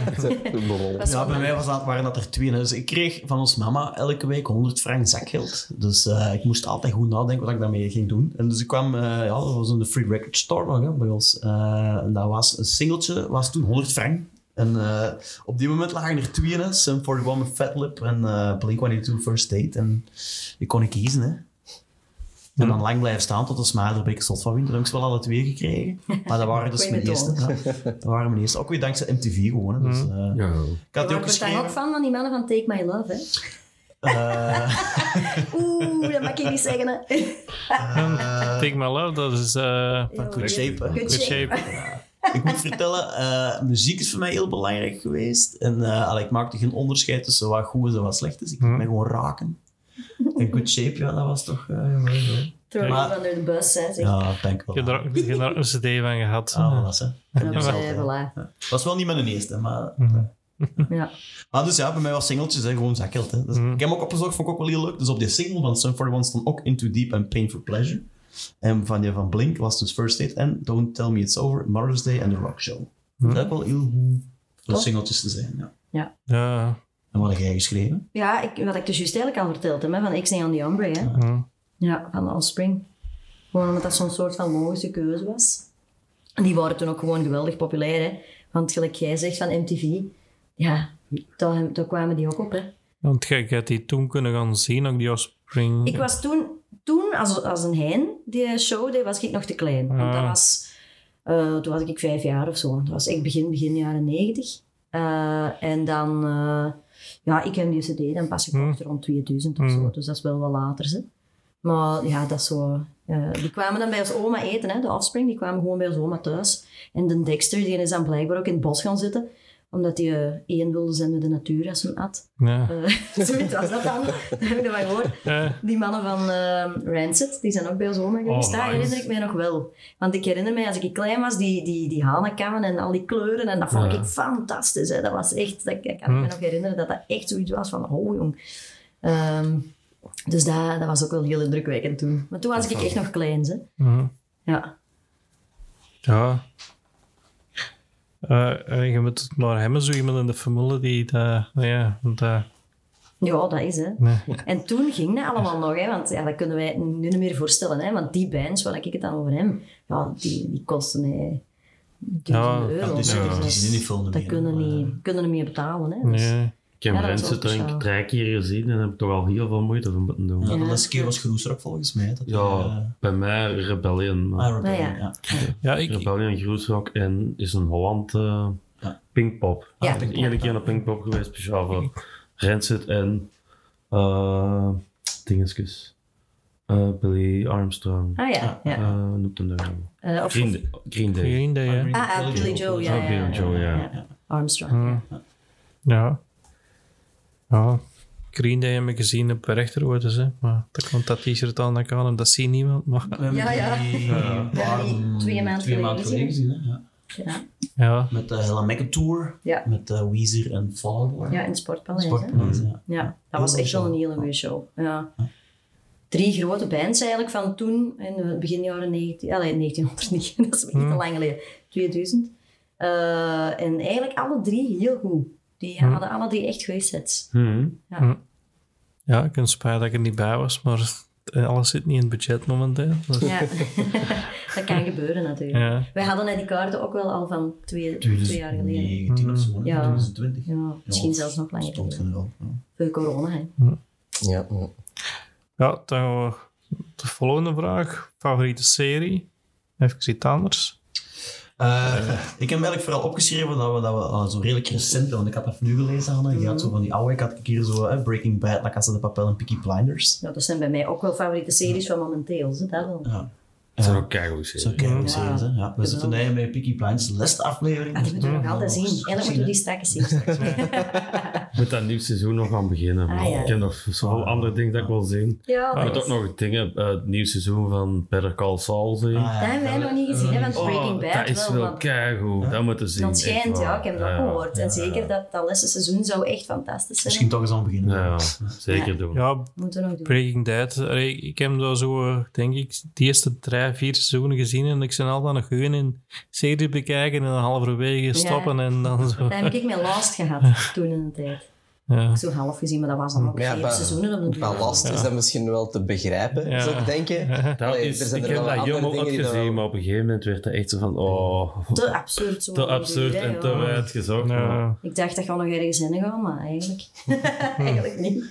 Ja, bij mij was dat, waren dat er twee. Dus ik kreeg van ons mama elke week 100 frank zakgeld. Dus eh, ik moest altijd goed nadenken wat ik daarmee ging doen. En dus ik kwam, eh, ja, dat was in de Free Record Store nog hè, bij ons. Eh, en dat was een singeltje, was toen 100 frank. En eh, op die moment lagen er twee, Sum 41 met Fat Lip en eh Blink-182 First Date. En ik kon ik kiezen, hè. En dan lang blijven staan tot de er ik zot van wint. Dan heb ik ze wel alle twee gekregen. Maar dat waren dus mijn eerste. Ja. Dat waren mijn eerste. Ook weer dankzij MTV gewoon. Dus, eh, Ja. Ik had Je die ook geschreven. ook van, van die mannen van Take My Love, hè? Eh, Oeh, dat mag ik niet zeggen, hè? Take My Love, dat is... eh van Good Shape. hè. Good Good shape. Shape. Ik moet vertellen, eh, muziek is voor mij heel belangrijk geweest. En eh, ik maakte geen onderscheid tussen wat goed is en wat slecht is. Ik liet Hm. mij gewoon raken. En Good Shape, ja, dat was toch... eh, ja, ja. Throw Maar- you under the bus, hè? Zeg. ja, denk heb wel. daar ook- ik heb daar ook een cd van gehad. Ah, hè. Dat was wel niet mijn eerste, maar... Ja. Maar dus ja, bij mij was singeltjes, hè, gewoon zakgeld. Hè. Dus, Mhm. Ik heb hem ook opgezocht, vond ik ook wel heel leuk. Dus op die single van Sum 41 stond ook Into Deep and Pain for Pleasure. En van die van Blink was dus First Date en Don't Tell Me It's Over, Mother's Day en The Rock Show. Dat is wel heel goed voor singeltjes te zijn. Ja. Ja. En wat heb jij geschreven? Ja, ik, wat ik dus juist eigenlijk al verteld heb, hè, van X on the Ombre, hè. Ja, van Offspring. Gewoon omdat dat zo'n soort van logische keuze was. En die waren toen ook gewoon geweldig populair, hè. Want gelijk jij zegt van MTV, ja, daar, daar kwamen die ook op, hè. Want jij hebt die toen kunnen gaan zien, ook die Offspring. Ik was toen, toen als, als een hein die show deed, was ik nog te klein. Want dat Ah. was Eh, toen was ik vijf jaar of zo. Dat was echt begin, begin jaren negentig. Eh, en dan, eh, ja, ik heb die cd dan pas gekocht rond 2000 of zo. Hmm. Dus dat is wel wat later. Hè. Maar ja, dat is zo... die kwamen dan bij ons oma eten, hè, de Offspring. Die kwamen gewoon bij ons oma thuis. En de Dexter, die is dan blijkbaar ook in het bos gaan zitten. Omdat hij eh, één wilde zijn met de natuur als hij at. Ja. Eh, zoiets was dat dan. Dat heb ik gehoord. Ja. Die mannen van eh, Rancid, die zijn ook bij ons oma geweest. Oh, herinner ik mij nog wel. Want ik herinner mij, als ik klein was, die, die, die hanenkammen en al die kleuren. En dat vond ik fantastisch. Hè. Dat was echt... Dat, ik kan me Hm. nog herinneren dat dat echt zoiets was van... Oh, jong. Ehm, dus dat, dat was ook wel heel indrukwekkend toen. Maar toen was ik echt nog klein, hè. Mhm. Ja. Ja. Eh, eh, je moet het maar hebben, zo iemand in de familie die dat... Ja, dat... Ja, dat is hè. Nee. En toen ging dat allemaal nog, hè, want ja, dat kunnen wij nu niet meer voorstellen. Hè, want die bands, waar ik het dan over heb, ja, die, die kosten hè, duizenden Ja, euro. Ja, dus die Dus dat is- niet veel dat meer, kunnen niet, kunnen niet meer betalen. Hè, dus. Nee. Ik heb Ja, er een speciaal. drie keer gezien en heb toch al heel veel moeite voor moeten doen. Ja, Ja, de Ja. laatste keer was Groesrock volgens mij. Dat bij mij Rebellion. Ah, Rebellion, Nou ja. ja. Ja, ik... Rebellion, Groesrock en is een Holland eh Ja. Pinkpop. Ja. Ik ben iedere keer naar Pinkpop geweest, speciaal voor Rancid en uh, dingetjes. Eh, Billy Armstrong. Ah ja, ja. Eh, hoe noemt hem daar? Eh, of, Green, Day- Green Day. Green Day, ja. ah, ah, Billy Joe, ja. Oh, ja, Billy ja, Joe, ja. ja. Armstrong. Ja. Ja. Green Day heb ik gezien op Rechterwoorden, hè. Maar dat komt dat t-shirt aan dat kan en dat ziet niemand. Maar We hebben Ja, ja. die paar- die twee maanden twee geleden maanden geleden gezien. hè, ja. Ja. ja, Met de Hella Mecca Tour, Ja. met eh, Weezer en Fall. ja, in Sportpaleis. hè. Sportpaleis, ja. Ja, dat was echt wel een hele goede show. Ja. Drie grote bands eigenlijk van toen, in het begin jaren 19, allee, 1900 niet, dat is echt Hmm. al lang geleden, 2000. Eh, en eigenlijk alle drie heel goed. Die Hmm. hadden alle drie echt goede sets. Mhm. ja, ik ben spijt dat ik er niet bij was, maar eh, alles zit niet in het budget momenteel. Dus, Ja, dat kan gebeuren natuurlijk. ja. Wij hadden net die kaarten ook wel al van twee, twee jaar geleden. 2019 of zo, hè, Ja. 2020. Ja, misschien zelfs nog langer. Stond. Ja. Voor corona, hè. Ja, ja. ja, dan gaan we de volgende vraag. Favoriete serie? Even iets anders. Eh, ik heb eigenlijk vooral opgeschreven dat we, dat we ah, zo redelijk recent, want ik had dat nu gelezen. Je had zo van die oude, ik had hier zo eh, Breaking Bad, La Casa de Papel en Peaky Blinders. Ja, dat zijn bij mij ook wel favoriete series van momenteel. Hè, dat wel. Ja. Dat is ook keigoed kijken Ja. series, hè. Ja, we zitten nu met Peaky Blinders, de laatste aflevering. Ah, die moeten we nog altijd zien. Eigenlijk moeten we die straks zien. Ik moet dat nieuw seizoen nog gaan beginnen. Ah, ja. Ik heb nog zoveel andere dingen dat ik wil zien. Ja, Ik dat moet ook nog dingen, eh, het nieuw seizoen van Better Call Saul zien. Ah, ja. Dat hebben wij nog niet gezien, hè, want Breaking Bad dat is wel. keigoed. Dat moeten zien. dat schijnt, ja, ik heb dat Ja, ook gehoord. En ja, zeker dat dat laatste seizoen zou echt fantastisch zijn. Misschien toch eens aan beginnen. Ja, ja, zeker Ja. doen. Ja, Moeten we nog doen. Breaking Bad. Ik heb daar zo, denk ik, de eerste drie, vier seizoenen gezien en ik ben altijd nog gewoon in serie bekijken en dan halverwege stoppen en dan zo. Dat heb ik met Last gehad toen in de tijd. Ja. Zo half gezien, maar dat was dan ook Maar ja, bij- seizoenen. Bij last is dat misschien wel te begrijpen, Ja. zou ik denken. Dat Allee, is, er zijn ik er heb wel dat uitgezien, dan- maar op een gegeven moment werd het echt zo van, oh, Te absurd. Zo te absurd en te ja. wijd gezocht. maar- Ja. Ik dacht dat gaat nog ergens in gaan, maar eigenlijk, eigenlijk niet.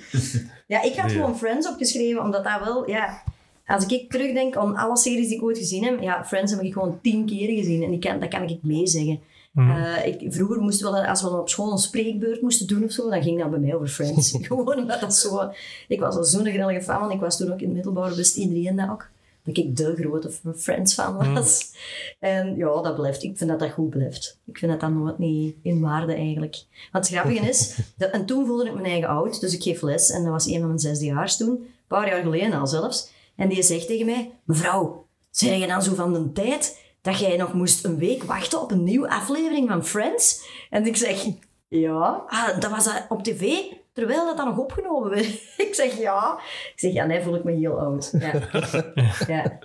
Ja, ik had gewoon Friends opgeschreven, omdat dat wel, ja... Als ik terugdenk aan alle series die ik ooit gezien heb, ja, Friends heb ik gewoon tien keer gezien. En kan, dat kan ik meezeggen. Eh, ik, vroeger moesten we, als we dan op school een spreekbeurt moesten doen of zo, dan ging dat bij mij over Friends. gewoon omdat dat zo... Ik was al zo'n grillige fan, want ik was toen ook in het middelbaar, wist iedereen dat ook. Dat ik de grote Friends-fan was. En ja, dat blijft. Ik vind dat dat goed blijft. Ik vind dat dat nooit niet in waarde eigenlijk. Want het grappige is, dat, en toen voelde ik mijn eigen oud, dus ik geef les en dat was een van mijn zesdejaars toen, een paar jaar geleden al zelfs. En die zegt tegen mij, mevrouw, zeg je dan zo van de tijd dat jij nog moest een week wachten op een nieuwe aflevering van Friends? En ik zeg, ja, ah, dat was dat op tv, terwijl dat dan nog opgenomen werd. ik zeg, ja. Ik zeg, ja, nee, voel ik me heel oud. Ja. ja.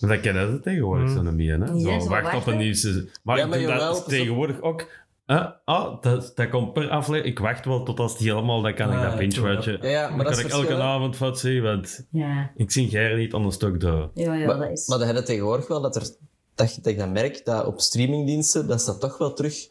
Maar dat kennen ze tegenwoordig zo niet meer, hè? Ja, Zo, wacht op een nieuw seizoen. Maar Ja, ik maar doe jawel, dat tegenwoordig ook. Ah, ah, dat, dat komt per aflevering. Ik wacht wel tot als het helemaal, dan kan ik Ah, dat ja, binge-watchen. Ja, ja, maar dan dat kan ik elke avond wat zien, want Ja, ik zie jij niet aan een stuk door. ja, ja maar, dat is... maar dat heb je tegenwoordig wel, dat, er, dat, je- dat ik dat merk, dat op streamingdiensten, dat ze dat toch wel terug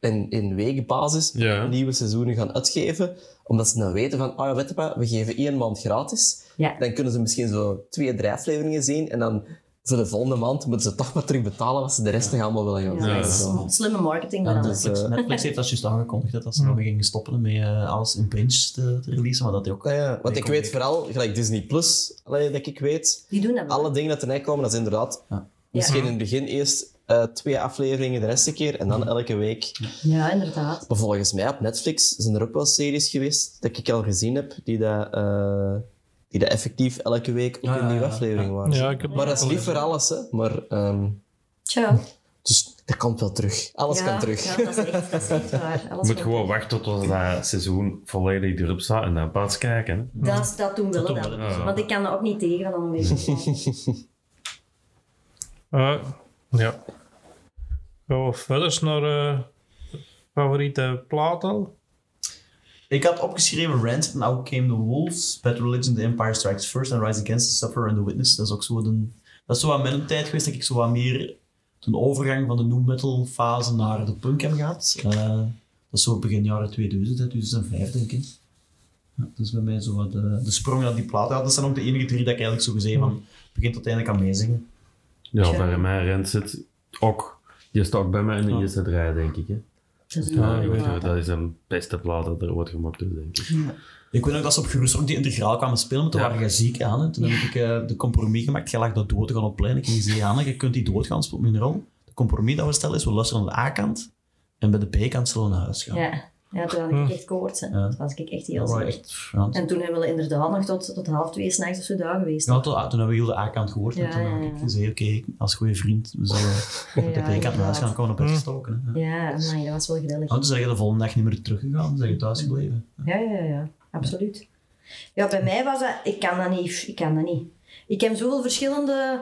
in, in weekbasis Ja. nieuwe seizoenen gaan uitgeven. Omdat ze dan weten van, oh ja, weet je wat, we geven één maand gratis. Ja. Dan kunnen ze misschien zo twee, drie afleveringen zien en dan voor de volgende maand moeten ze toch maar terug betalen wat ze de rest nog allemaal willen gaan Ja, Zo. slimme marketing. Ja, dan. dus, Netflix, eh, Netflix heeft dat juist aangekondigd, dat ze nog gingen stoppen met eh, alles in binge te, te releasen, maar dat die ook... Ja, ja. Want ik weet vooral, gelijk Disney Plus, dat ik weet, Die doen dat wel. alle dingen dat erbij komen, dat is inderdaad Ja. misschien in het begin eerst eh, twee afleveringen de rest keer en dan elke week. Ja, inderdaad. Maar volgens mij op Netflix zijn er ook wel series geweest dat ik al gezien heb, die dat, eh, die dat effectief elke week ook Ja, een ja, nieuwe ja. aflevering waren. Ja, ik heb Maar dat is niet voor alles, hè. Maar, ehm, Ciao. dus dat komt wel terug. Alles ja, kan terug. Ja, dat is echt, dat is echt waar. Je moet gewoon terug. wachten tot dat seizoen volledig erop staat en dan pas kijken. Hè. Dat, dat doen we wel. doen dan. we wel, ja. Want ik kan er ook niet tegen van een week. Eh, ja. Gaan we verder naar eh, favoriete plaat al? Ik had opgeschreven Rent, Now Came the Wolves, Bad Religion, The Empire Strikes First en Rise Against the Sufferer and the Witness. Dat is ook zo een... Dat is zo aan mijn tijd geweest dat ik zo wat meer de overgang van de nu metal fase naar de punk heb gehad. Eh, dat is zo begin jaren 2000, hè, 2005 denk ik. Ja, dat is bij mij zo wat de, de sprong naar die plaat. Ja, dat zijn ook de enige drie dat ik eigenlijk zo gezegd van begin tot einde kan meezingen. Ja, bij mij rent zit ook. Die staat ook bij mij in de eerste rij, denk ik. Hè. Dat is Ja, ik weet dat is een beste plaat dat er wordt gemaakt, dus, denk ik. Ik weet nog dat ze op gerust ook die integraal kwamen spelen, maar toen Ja. waren jij ziek aan. hè. Toen heb ik eh, de compromis gemaakt. Jij lag daar dood te gaan op plein. Ik ging zeggen, Anne, je kunt die doodgaan, speelt een rol. De compromis dat we stellen is, we luisteren naar de A-kant en bij de B-kant zullen we naar huis gaan. Ja. Ja, toen had ik echt koorts. hè. Ja. Toen was ik echt heel ziek. echt... Ja, En toen hebben we inderdaad nog tot, tot half twee s'nachts of zo daar geweest. ja, toen, toen hebben we heel de A-kant gehoord. en toen ja, heb ik gezegd, oké, als goede vriend, we zullen op de B-kant naar huis gaan, komen naar bed gestoken. Hè. Ja, amai, dat was wel gezellig. Oh, toen zijn je de volgende dag niet meer teruggegaan, zijn je thuis gebleven. Ja, ja, ja, absoluut. Ja, bij mij was dat... Ik kan dat niet. Ik kan dat niet. Ik heb zoveel verschillende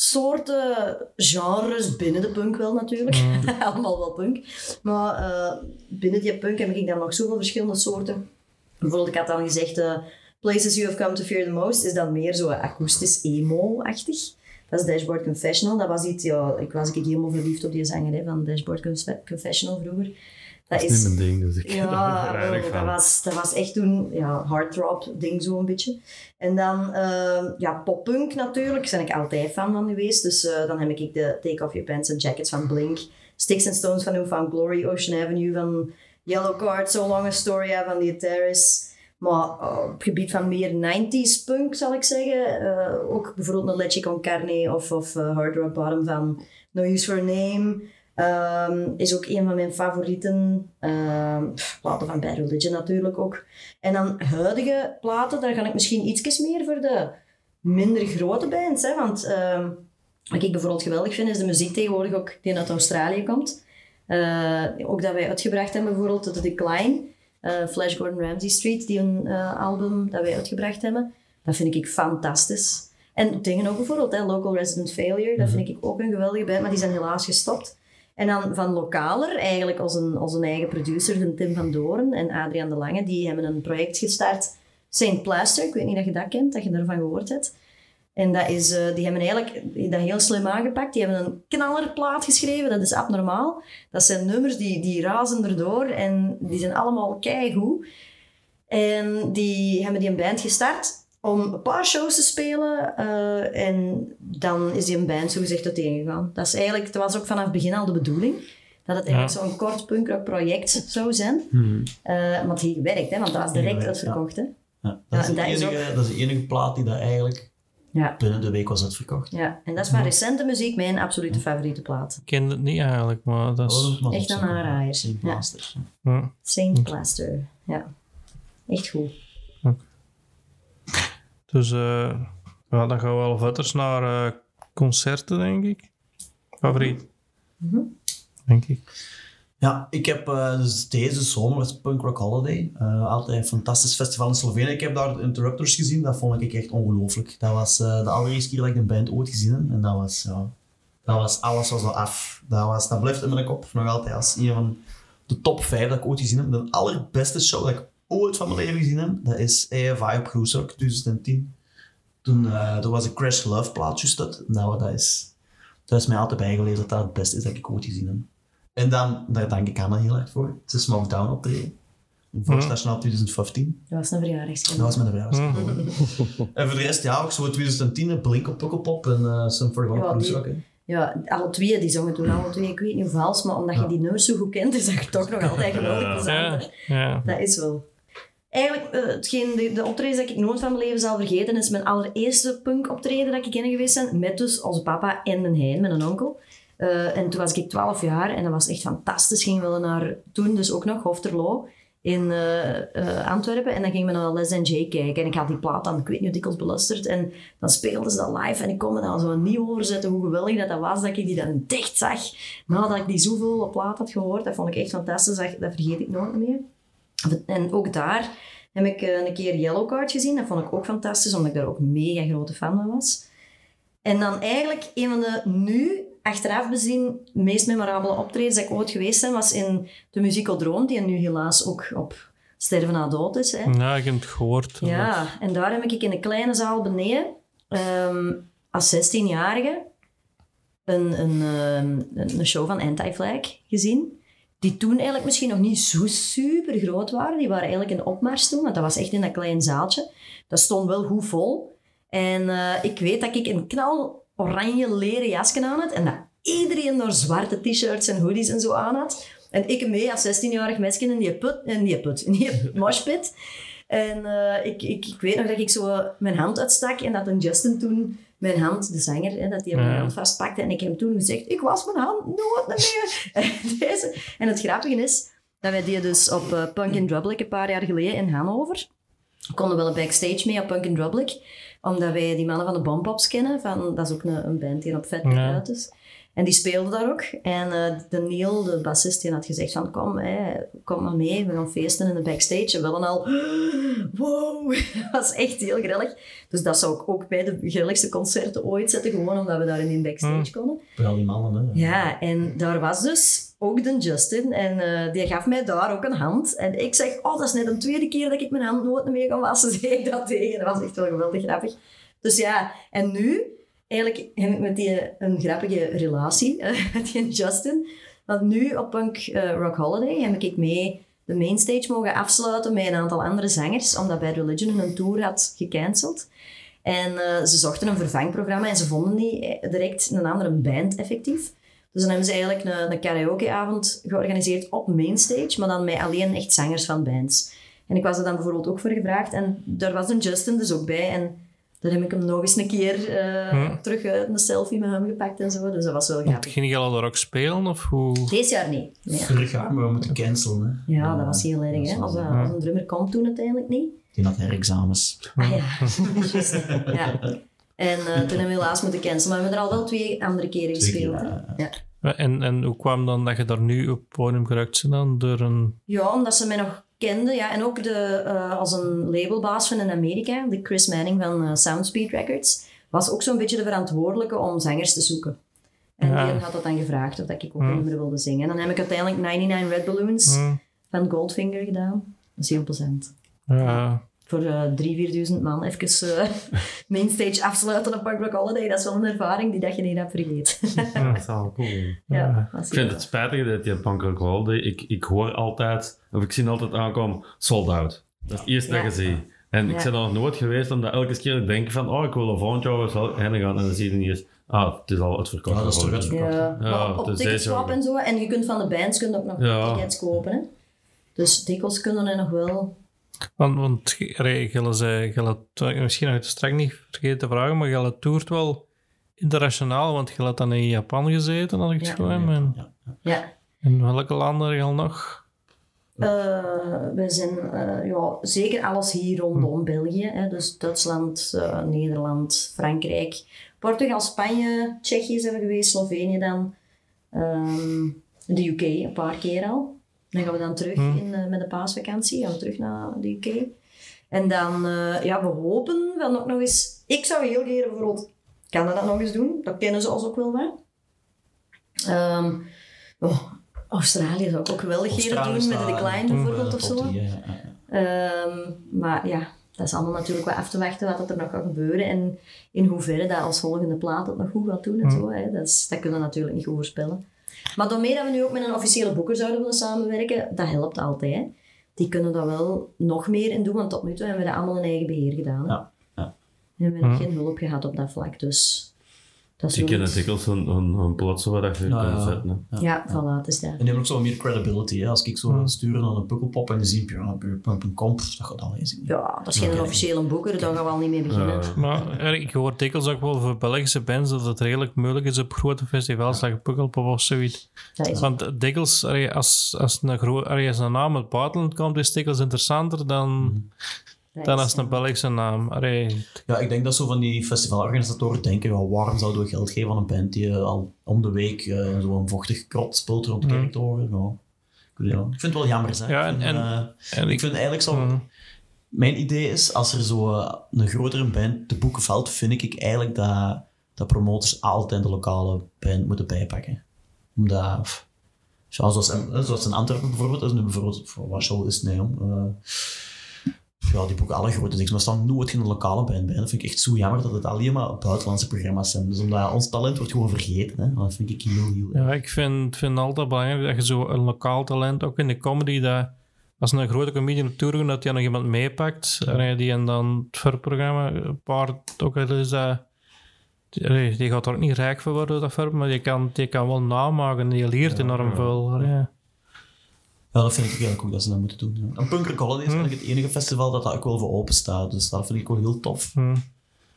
soorten genres binnen de punk wel natuurlijk. Allemaal wel punk. Maar eh, binnen die punk heb ik dan nog zoveel verschillende soorten. Bijvoorbeeld, ik had dan gezegd... eh, Places You Have Come To Fear The Most is dan meer zo akoestisch emo-achtig. Dat is Dashboard Confessional. Dat was iets... Ja, ik was ik helemaal verliefd op die zanger hè, van Dashboard Confe- Confessional vroeger. Dat Dat is niet mijn ding, dus ik ja, er wel, dat, was, dat was echt toen ja, hardrop ding zo een beetje. En dan uh, ja, poppunk natuurlijk, daar ben ik altijd fan van geweest. Dus uh, dan heb ik de Take Off Your Pants and Jackets van Blink, Sticks and Stones van Found Glory, Ocean Avenue van Yellow Card, So Long a Story van The Terrace. Maar uh, op het gebied van meer 90s punk zal ik zeggen, uh, ook bijvoorbeeld een Leche Con Carne of, of Hard Rock Bottom van No Use for a Name. Um, is ook een van mijn favorieten. Um, platen van Bad Religion natuurlijk ook. En dan huidige platen, daar ga ik misschien iets meer voor de minder grote bands. Hè? Want um, wat ik bijvoorbeeld geweldig vind, is de muziek tegenwoordig ook die uit Australië komt. Uh, ook dat wij uitgebracht hebben, bijvoorbeeld The Decline. Uh, Flash Gordon Ramsay Street, die een uh, album dat wij uitgebracht hebben. Dat vind ik fantastisch. En dingen ook bijvoorbeeld, hè, Local Resident Failure, dat vind ik ook een geweldige band, maar die zijn helaas gestopt. En dan van lokaler, eigenlijk als een, eigen producer, Tim van Doorn en Adriaan de Lange, die hebben een project gestart, Saint Plaster. Ik weet niet dat je dat kent, dat je daarvan gehoord hebt. En dat is, uh, die hebben eigenlijk dat heel slim aangepakt. Die hebben een knallerplaat geschreven, dat is abnormaal. Dat zijn nummers die, die razen erdoor en die zijn allemaal keigoed. En die hebben die een band gestart om een paar shows te spelen. Uh, en dan is die een band zogezegd uiteengegaan. Dat, is eigenlijk, dat was ook vanaf het begin al de bedoeling. Dat het eigenlijk ja. zo'n kort punkrock project zou zijn. Hmm. Uh, maar het heeft gewerkt, hè, want dat was direct uitverkocht. Ja. Hè. Ja, dat, is Ja, de dat is enige, dat is de enige plaat die dat eigenlijk Ja. binnen de week was uitverkocht. ja, en dat is van recente muziek mijn absolute favoriete plaat. Ik ken het niet eigenlijk, maar dat is... Oh, Echt een aanraaier. Saint. Ja. Saint Plaster. Ja, echt goed. Dus uh, ja, dan gaan we wel verder naar uh, concerten, denk ik. Favoriet. Mm Denk ik. Ja, ik heb uh, dus deze zomer was Punk Rock Holiday. Uh, altijd een fantastisch festival in Slovenië. Ik heb daar de Interrupters gezien. Dat vond ik echt ongelooflijk. Dat was uh, de allereerste keer dat ik een band ooit gezien heb. En dat was, ja, dat was alles was al af. Dat, was, dat blijft in mijn kop nog altijd als een van de top 5 dat ik ooit gezien heb. De allerbeste show dat ik ooit van mijn leven gezien heb. Dat is AFI op Groesrock 2010. Toen, uh, toen was een Crash Love plaat juist dat. Nou, dat is, dat is mij altijd bijgeleerd dat dat het beste is dat ik ooit gezien heb. En dan, daar dank ik Anna heel erg voor. Ze Smoke Down optreden. Volksnationaal 2015. Dat was een verjaardagscadeau. Dat was mijn verjaardag. En voor de rest, ja, ook zo 2010, Blink op Pukkelpop en uh, Some 41 Ja, Cruise hè. Ja, alle twee, die zongen toen alle twee, ik weet niet hoe vals, maar omdat je die nummers zo goed kent, is dat toch nog altijd geweldig ja. Dat is wel. Eigenlijk, eh, hetgeen, de, de optredens dat ik nooit van mijn leven zal vergeten, is mijn allereerste punk-optreden dat ik in geweest ben, met dus onze papa en mijn hein, mijn onkel. Eh, en toen was ik 12 jaar en dat was echt fantastisch. Gingen we naar, toen dus ook nog, Hofterlo in eh, Antwerpen. En dan gingen we naar Les J kijken. En ik had die plaat dan, ik weet niet dikwijls beluisterd. En dan speelden ze dat live en ik kon me dan zo niet overzetten hoe geweldig dat, dat was, dat ik die dan dicht zag. Nadat ik die zoveel plaat had gehoord, dat vond ik echt fantastisch. Dat vergeet ik nooit meer. En ook daar heb ik eh, een keer Yellowcard gezien. Dat vond ik ook fantastisch, omdat ik daar ook mega grote fan van was. En dan eigenlijk een van de nu, achteraf bezien, meest memorabele optredens dat ik ooit geweest ben, was in de Musicodroom, die nu helaas ook op sterven na dood is. Hè. Ja, ik heb het gehoord. Ja, en daar heb ik in een kleine zaal beneden, ehm, als 16-jarige, een, een, ehm, een show van Anti-Flag gezien. Die toen eigenlijk misschien nog niet zo super groot waren. Die waren eigenlijk in opmars toen, want dat was echt in dat klein zaaltje. Dat stond wel goed vol. En eh, ik weet dat ik een knal oranje leren jasje aan had. En dat iedereen daar zwarte t-shirts en hoodies en zo aan had. En ik mee als 16-jarig meisje in die put, in die put, in die moshpit. En eh, ik, ik, ik weet nog dat ik zo mijn hand uitstak en dat een Justin toen mijn hand, de zanger, hè, dat hij mijn hand vastpakte. En ik heb hem toen gezegd, ik was mijn hand nooit meer. en, deze, en het grappige is dat wij die dus op eh, Punk in Drublic een paar jaar geleden in Hannover konden wel een backstage mee op Punk in Drublic, omdat wij die mannen van de Bompops kennen. Van, dat is ook een, een band die op vet Ja. uit is. En die speelden daar ook. En eh, de Neil, de bassist, die had gezegd van kom, hè, kom maar mee, we gaan feesten in de backstage. En we hadden al, wow, dat was echt heel grillig. Dus dat zou ik ook bij de grilligste concerten ooit zetten, gewoon omdat we daar in die backstage konden. Voor al die mannen, hè. Ja, en daar was dus ook de Justin. En eh, die gaf mij daar ook een hand. En ik zeg, oh, dat is net een tweede keer dat ik mijn hand nooit meer kan wassen. Zeg ik dat tegen. Dat was echt wel geweldig grappig. Dus ja, en nu, eigenlijk heb ik met die een grappige relatie, eh, met die Justin. Want nu op Punk eh, Rock Holiday heb ik mee de mainstage mogen afsluiten met een aantal andere zangers, omdat Bad Religion hun tour had gecanceld. En eh, ze zochten een vervangprogramma en ze vonden niet direct een andere band effectief. Dus dan hebben ze eigenlijk een, een karaokeavond georganiseerd op mainstage, maar dan met alleen echt zangers van bands. En ik was er dan bijvoorbeeld ook voor gevraagd en daar was een Justin dus ook bij. En dan heb ik hem nog eens een keer eh, Hm. terug uit een selfie met hem gepakt en zo. Dus dat was wel grappig. Ging je al daar ook spelen? Of hoe? Deze jaar niet. Nee. Vorig jaar, maar we moeten cancelen. Hè. Ja, dat was heel erg. Hè? Als, een drummer komt toen uiteindelijk niet. Die had herexamens. Ah ja, ja. En eh, toen hebben we helaas moeten cancelen. Maar we hebben er al wel twee andere keren Twee gespeeld. hè. ja. En, en hoe kwam dan dat je daar nu op het podium geraakt bent dan? Door een... Ja, omdat ze mij nog kenden. Ja. En ook de, eh, als een labelbaas van in Amerika, de Chris Manning van eh, Soundspeed Records, was ook zo'n beetje de verantwoordelijke om zangers te zoeken. En Ja. die had dat dan gevraagd of dat ik ook een nummer wilde zingen. En dan heb ik uiteindelijk 99 Red Balloons van Goldfinger gedaan. Dat is heel plezant. ja. Voor eh 3.000, 4.000 man even eh mainstage afsluiten op Punk Rock Holiday. Dat is wel een ervaring die dat je niet hebt vergeten. Dat is wel cool. ja, Ik vind het spijtig dat je Punk Rock Holiday... Ik, ik hoor altijd, of ik zie altijd aankomen, sold out. Dat is het eerste Ja. dat je ziet. En ik Ja. ben er nog nooit geweest omdat elke keer ik denk van, oh, ik wil een volgend jaar heen gaan. En dan zie je niet eens, ah, het is al uitverkocht. Ja, dat is toch uitverkocht. Ja, Ja, maar op, op het Ticketswap en zo. En je kunt van de bands kunt ook nog Ja. tickets kopen. Hè? Dus dikwijls kunnen er nog wel. Want, want zei, Gelle, misschien nog het straks niet vergeten te vragen, maar Gelle toert wel internationaal, want je had dan in Japan gezeten, had ik het Ja. En, Ja. Ja. en welke landen heb je al nog? Eh, we zijn eh, ja, zeker alles hier rondom België. Hè? Dus Duitsland, eh, Nederland, Frankrijk, Portugal, Spanje, Tsjechië zijn we geweest, Slovenië dan. Ehm, de UK een paar keer al. Dan gaan we dan terug Hmm. in, eh, met de paasvakantie, gaan we terug naar de UK. En dan, eh, ja, we hopen dan ook nog eens... Ik zou heel graag bijvoorbeeld Canada nog eens doen. Dat kennen ze ons ook wel wat. Ehm, oh, Australië zou ik ook geweldig graag doen, met de Decline bijvoorbeeld of Top zo. drie, ja, ja, ja. Ehm, maar ja, dat is allemaal natuurlijk wel af te wachten wat er nog gaat gebeuren en in hoeverre dat als volgende plaat het nog goed gaat doen en zo. Hè. Dat, is, dat kunnen we natuurlijk niet goed voorspellen. Maar daarmee dat we nu ook met een officiële boeker zouden willen samenwerken, dat helpt altijd. Die kunnen dat wel nog meer in doen, want tot nu toe hebben we dat allemaal in eigen beheer gedaan. hè. Ja, ja. En we hebben nog geen hulp gehad op dat vlak, dus dat is Ik wel ken het iets- dikwijls een, een, een waar dat je Ja, kan ja. zetten. hè. Ja, voilà, het is dat. En die hebben ook zo meer credibility. Hè? Als ik zo stuur naar een pukkelpop en die zie ja, pukkelpop.com, dat gaat al eens. Ja, dat is geen officiële boeker, daar gaan we al niet mee beginnen. Ja. Maar ik hoor dikwijls ook wel voor Belgische bands dat het redelijk moeilijk is op grote festivals, dat je Pukkelpop of zoiets. Want dikwijls, als, als, een als een naam uit het buitenland komt, is het dikwijls interessanter dan, dat dan is, als een Belgische naam. Allee, Ja, ik denk dat zo van die festivalorganisatoren denken, ja, waarom zouden we geld geven aan een band die eh, al om de week eh, zo'n vochtig krot speelt rond de kerktoren. Ja. Ik weet het wel. Ik vind het wel jammer. Hè. Ja, ik, vind, en- eh, en ik vind eigenlijk zo... Mhm. Mijn idee is, als er zo eh, een grotere band te boeken valt, vind ik eigenlijk dat, dat promoters altijd de lokale band moeten bijpakken. Omdat... Ja, zoals, in- zoals in Antwerpen bijvoorbeeld, is nu bijvoorbeeld, voor Warschau is het nee. Eh, ja, die boeken alle grote dingen, maar er staan nooit geen lokale band bij. Dat vind ik echt zo jammer dat het alleen maar buitenlandse programma's zijn. Dus omdat ons talent wordt gewoon vergeten, hè. dat vind ik heel, heel Ja, ik vind, vind het altijd belangrijk dat je zo een lokaal talent, ook in de comedy, dat als een grote comedian op tour gaat, dat hij nog iemand meepakt. En die en dan het verprogramma, een paar, ook al is dat... Die gaat er ook niet rijk voor worden, dat verp, maar die kan, die kan wel namaken en die leert enorm veel. allee. Ja, dat vind ik eigenlijk ook dat ze dat moeten doen. Ja. En Punk Rock Holiday is eigenlijk het enige festival dat daar ook wel voor open staat. Dus dat vind ik wel heel tof. Hm.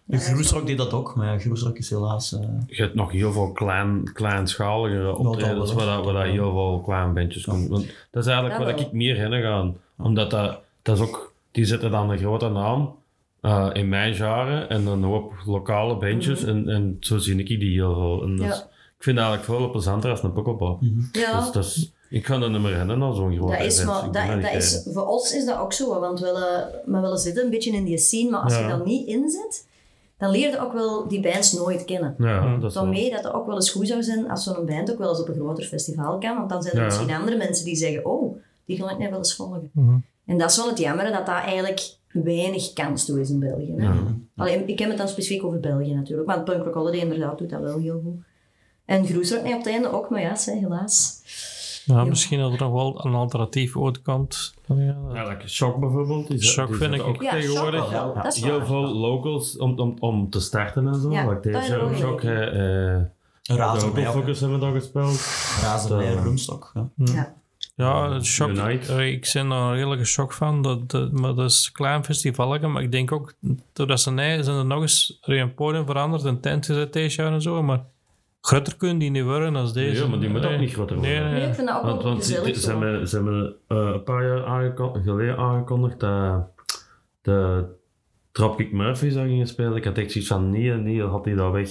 De Groesrock deed dat ook, maar ja, Groesrock is helaas... eh, Je hebt nog heel veel klein, kleinschaligere optredens waar, dat, waar dat heel veel klein bandjes komt. Want dat is eigenlijk waar wel. ik meer heen ga. Omdat dat, dat is ook, die zetten dan een grote naam eh, in mijn jaren en een hoop lokale bandjes. en, en zo zie ik die heel veel. En dat is- Ja. Ik vind het eigenlijk veel plezanter als een pukkelpop. Ja, Dus dat ik kan er niet meer rennen naar zo'n grote dat is, event. maar, dat, dat is, voor ons is dat ook zo, want we willen, we willen zitten een beetje in die scene, maar als Ja. je dan niet inzet, dan leer je ook wel die bands nooit kennen. Ja, dat is wel- Daarmee dat het ook wel eens goed zou zijn als zo'n band ook wel eens op een groter festival kan, want dan zijn er Ja. misschien andere mensen die zeggen, oh, die ga ik net wel eens volgen. Mhm. En dat is wel het jammer, dat dat eigenlijk weinig kans toe is in België. Hè? Allee, ik heb het dan specifiek over België natuurlijk, maar Punk Rock Holiday inderdaad doet dat wel heel goed. En Groesrock nee, op het einde ook, maar ja, zeg, helaas. Ja, misschien dat er nog wel een alternatief ooit komt. Ja, dat- Ja, like Shock bijvoorbeeld. Die Shock die vind ik- ook Ja, tegenwoordig. Wel, Ja, heel waar. veel locals om, om, om te starten en zo. Ja, like dat deze ook Shock, eh eh, Razerblij, Local Focus hebben we daar gespeeld. Razerblij, Dat- Rumstok. Ja. Ja. Ja, het shock, eh, ik ben daar een redelijke shock van. Dat, dat, maar dat is een klein festivalje. Maar ik denk ook, doordat ze nee, zijn er nog eens er een podium veranderd. Een tent gezet deze jaar en zo. Maar groter kunnen die niet worden als deze. Ja, maar die moet ook niet groter Nee, worden. Nee, nee. ik vind dat ook Want, want ze, gezellig ze zo. hebben, ze hebben eh, een paar jaar aangekon- geleden aangekondigd dat de Dropkick Murphys daar gingen spelen. Ik had echt zoiets van, nee, nee, had hij dat weg.